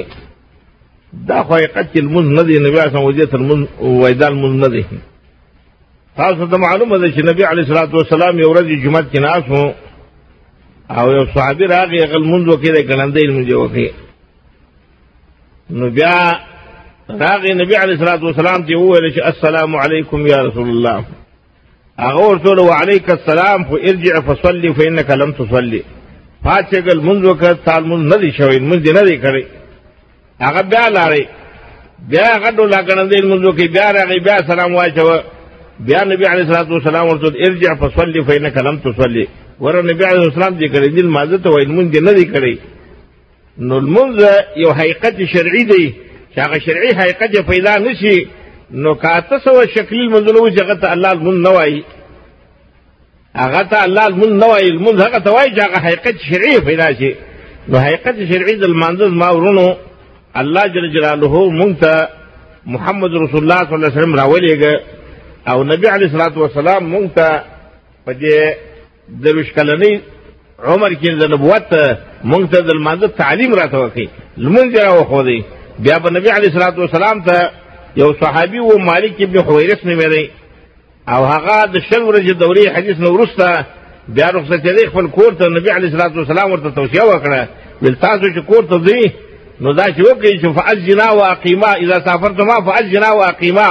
[SPEAKER 3] دا خو حقیقت کې لمونځ نه دی نبي اسلام وجه تر مونځ وایدا لمونځ نه دی تاسو ته معلومه ده چې نبی علیه الصلاۃ والسلام یو ورځ جمعه کې ناس وو او یو صحابي راغی غل مونږ وکړي ګلندې مونږ وکړي نو بیا راغی نبی علیه الصلاۃ والسلام ته وویل چې السلام علیکم یا رسول الله هغه ورته وعلیک السلام خو ارجع فصلی فانك لم تصلی پاتېګل منځ وکړ تال منځ نه دی شوی منځ نه دی کړی هغه بیا لارې بیا هغه ډولا کنه دی منځ وکړي بیا راغی بیا سلام واچو بیا نبی علیه الصلاۃ والسلام ورته ارجع فصلی فانك لم تصلی ور نبی علیه السلام دې کړی دل مازه ته وایي منځ نه دی کړی نو المنز یو حقیقت شرعي دی چې هغه شرعي حقیقت پیدا نشي نو کاته سو شکلی المنزل و جګت الله المن نه وای هغه ته الله المن نه وای المن هغه ته وای چې هغه حقیقت شرعي پیدا شي نو حقیقت شرعي د المنز ما ورونو الله جل جلاله مونږ ته محمد رسول الله صلی الله علیه وسلم راولېږه او نبی علیه الصلاۃ والسلام مونږ ته په دې درویش کلنۍ عمر کې د نبوت مونږ ته د لمانځه تعلیم راته وکړي لمونځ یې راوښودی بیا به نبي علیه صلات وسلام ته یو صحابي و مالک ابن حویرس نومېدی او هغه د شل ورځې دورې حدیث نه وروسته بیا رخصتېدی خپل کور ته نبي علیه صلات وسلام ورته توصیه وکړه ویل تاسو چې کور ته ځئ نو دا چې وکړئ چې فاجنا و اقیما اذا سافرتما فاجنا و اقیما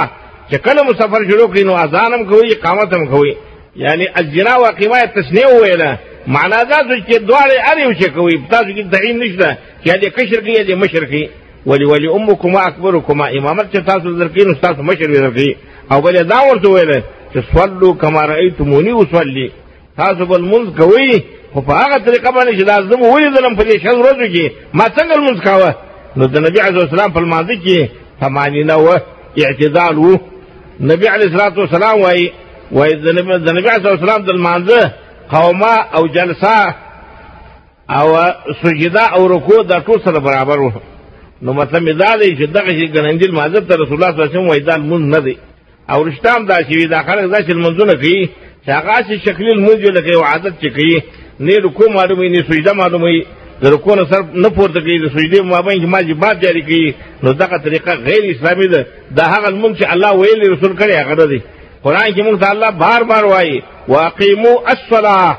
[SPEAKER 3] چې کله مو سفر شروع کړئ نو اذان هم کوئ اقامت هم کوئ یعنی الجنا واقعا تسنیه ویله معنا دا چې دواړه اړ یو چې کوي تاسو کې تعین نشته چې دې کشر کې دې مشر کې ولی ولی امکما اکبرکما امامت چې تاسو درکین تاسو مشر وي درکې او بل دا ورته ویل چې صلو کما رایتمونی وصلی تاسو بل منځ کوي خو په هغه طریقه باندې چې لازم ولې دلم په دې شل ورځو کې ما څنګه منځ کاوه نو د نبی علیه السلام په ماضي کې ثمانینه و اعتدال و نبی علیه الصلاۃ والسلام وای وای د نبی د نبی علیه السلام د مانزه قوما او جلسه او سجده او رکوع د ټول سره برابر وو نو مطلب دا دی چې دغه شي ګنندل مازه ته رسول الله صلی الله علیه وسلم وای دا مون نه دی او رښتام دا چې دا خلک دا چې منځونه کوي چې هغه چې شکلی مونږ لکه یو عادت چې کوي نه رکو معلومه نه سجده معلومه د رکو نه سر نه پورته کوي د سجدې مابین کې ماجبات جاری کوي نو دغه طریقه غیر اسلامي ده دا هغه لمونځ چې الله ویلي رسول کړی هغه نه دی قرآن کې موږ ته الله بار بار وایي واقیمو الصلاه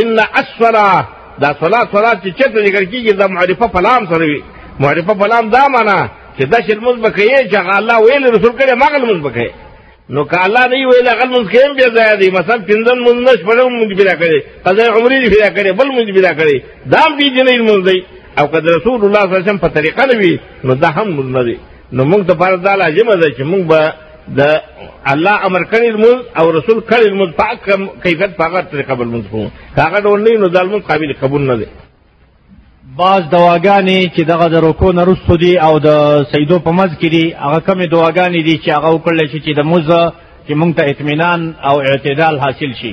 [SPEAKER 3] ان الصلاه دا صلات صلات چې چېرته ذکر کېږي دا معرفه په لام سره وي معرفه په لام دا معنا چې دا چې لمونځ به کوې چې هغه الله ویلي رسول کړی ما هغه لمونځ به کوې نو که الله نه ویل هغه لمونځ کویم بیا ځای دی مثلا پنځه لمونځ نه شپږ لمونځ پیدا کړی قضا عمرې دې پیدا کړی بل لمونځ پیدا کړی دا هم دې جنې لمونځ دی او که د رسول الله صلی الله علیه وسلم په طریقه نه وي نو دا هم لمونځ نه دی نو موږ ته پر دا لازمه ده چې موږ به د الله امر کړی موږ او رسول کړی موږ پاک کیفیت پاک طریقه بل موږ کوو هغه ډول نه نو دالمو قابل قبول نه دی
[SPEAKER 2] بعض دواګانې چې دغه د رکو نه رسو دي او د سیدو په مز کې دي هغه کمې دواګانې دي چې هغه وکړل شي چې د موزه چې موږ ته اطمینان او اعتدال حاصل شي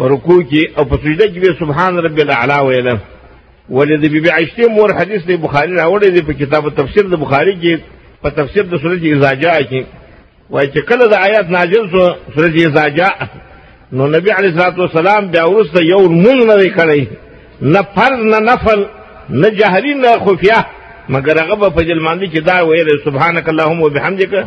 [SPEAKER 3] رکوع کې او په سجده کې به سبحان رب الاعلى ویل ولې د بیبي عائشې مور حدیث دی بخاری راوړی دی په کتاب تفسیر د بخاری کې په تفسیر د سورۃ اذا جاء کې وایي چې کله د آیات نازل شو سورۃ اذا جاء نو نبی علیه الصلاۃ والسلام بیا ورسته یو مونږ نه کړی نه فرض نه نفل نه جهري نه خفیه مګر هغه په جلماندی کې دا ویل سبحانك اللهم وبحمدك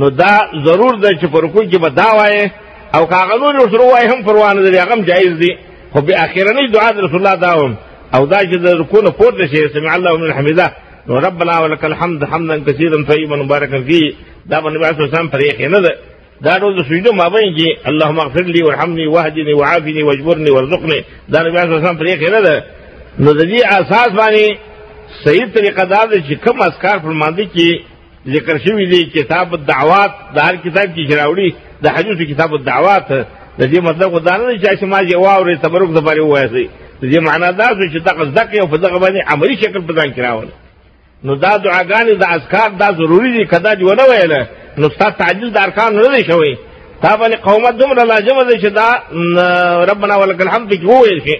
[SPEAKER 3] نو دا ضرور ده چې پر کوی کې به دا وایې او کاغه نور سره وایې هم پروا نه لري هغه هم جایز دي خو به اخیرنی دعا د رسول الله دا هم او دا چې د رکوع نه پورته شي سمع الله من حمده نو ربنا ولك الحمد حمدا كثيرا طيبا مباركا فيه دا باندې بیا سم پرې کې نه ده دا ټول د سجدو مابین کې اللهم اغفر لي وارحمني واهدني وعافني واجبرني وارزقني دا بیا سم پرې کې نه ده نو د دې اساس باندې صحیح طریقه دا ده چې کوم اسکار فرماندي کې ذکر شوی دی کتاب الدعوات د هر کتاب کې شراوړي د حدیث کتاب الدعوات د دې مطلب خو دا نه دی چې ما یې واورې تبرک د پاره وایي د دې معنا دا چې چې دغه ځکه او په دغه باندې عملی شکل په ځان کې راول نو دا دعاګانې د اذکار دا ضروری دي کدا دی ونه ویل نو ستا تعجیل د ارکان نه دی شوی تا باندې قومت دومره لازم دی چې دا ربنا ولک الحمد کې وویل شي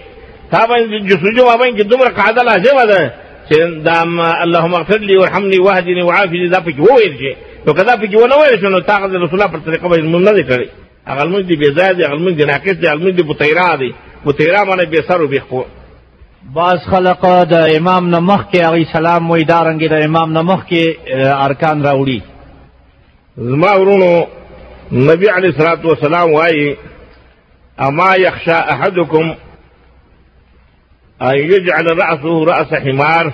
[SPEAKER 3] تا باندې جسوجو باندې دومره قاعده لازم ده چې دا اللهم اغفر لي وارحمني واهدني وعافني دا پکې وویل شي نو که دا پکې ونه ویل شي نو تا هغه د رسول الله پر طریقه باندې مونږ نه دی کړی هغه لمونځ دی بې ځایه دی هغه لمونځ دی ناقص دی هغه لمونځ دی بطیرا دی بطیرا معنی بې سر و بې خو
[SPEAKER 2] بعض خلق د امام نه مخکې هغوی سلام وایي دارنګې د امام نه مخکې ارکان راوړي
[SPEAKER 3] زما ورونو نبی علیه الصلاة والسلام وایي اما یخشا احدکم ان یجعل راسه راس حمار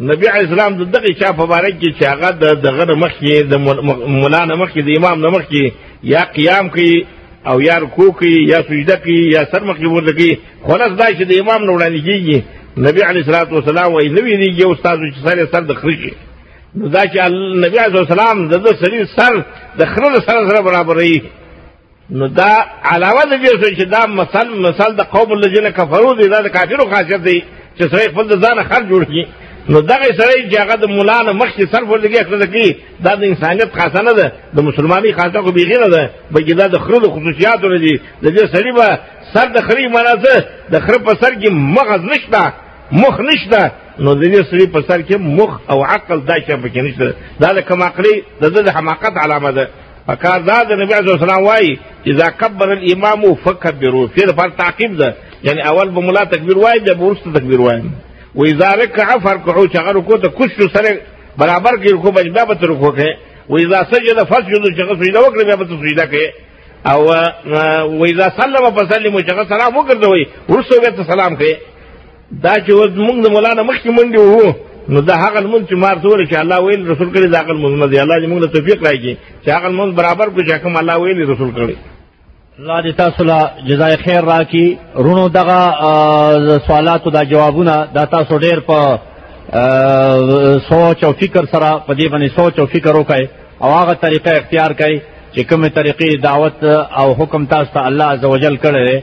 [SPEAKER 3] نبی علیہ السلام د دغه چا په باره کې چې هغه د دغه نه مخکې د مولا نه مخکې د امام نه مخکې یا قیام کوي او یا رکوع کوي یا سجده کوي یا سر مخکې ورته کوي خلاص دا چې د امام نه وړاندې کېږي نبی علیه الصلاة والسلام وایي نه ویرېږي یو ستاسو چې سر سر د خره شي نو دا چې نبی علیه السلام د ده سړي سر د خره سره سره برابروي نو دا علاوه د دې چې دا مثال مثال د قوم الذين كفروا دي دا د کافرو خاصیت دی چې سره خپل ځان خرج جوړ کړي نو دغه سره چې هغه د مولا نه مخکې صرف ورلګي خپل کی دا د انسانیت خاصه نه ده د مسلمانۍ خاصه خو بیغی نه ده بلکې دا د خره د خصوصیاتو نه دي د دې سړي به سر د خري معنا څه د خره په سر کې مغز نشته مخ نشته نو د دې سړي په سر کې مخ او عقل دا شی پکې نشته دا د کم عقلي د د حماقت علامه ده پکار دا د نبی علیه السلام وایي اذا کبر الامام فکبروا فی پر تعقیب ده یعنی اول به مولا تکبیر وایي بیا ورسته تکبیر وایي و اذا رکع فرکعوا چې هغه رکوع ته کوشش سره برابر کې رکوع باندې بیا به رکوع کوي و اذا سجد فسجدوا چې هغه سجده وکړي بیا به سجده کوي او و اذا سلم فسلموا چې هغه سلام وکړي ورسته بیا سلام کوي دا چې اوس موږ د مولا نه مخکې منډې وو نو دا هغه لمونځ چې مار سوله چې الله ویل رسول کړي دا هغه لمونځ نه دی الله دې موږ له توفیق راکړي چې هغه لمونځ برابر کړو چې کوم الله ویل رسول کړي
[SPEAKER 2] الله دې تاسو له جزای خیر راکړي رونو دغه سوالاتو دا جوابونه دا تاسو ډېر په سوچ او فکر سره په دې باندې سوچ او فکر وکړئ او هغه طریقه اختیار کړئ چې کومه طریقې دعوت او حکم تاسو ته الله عزوجل کړی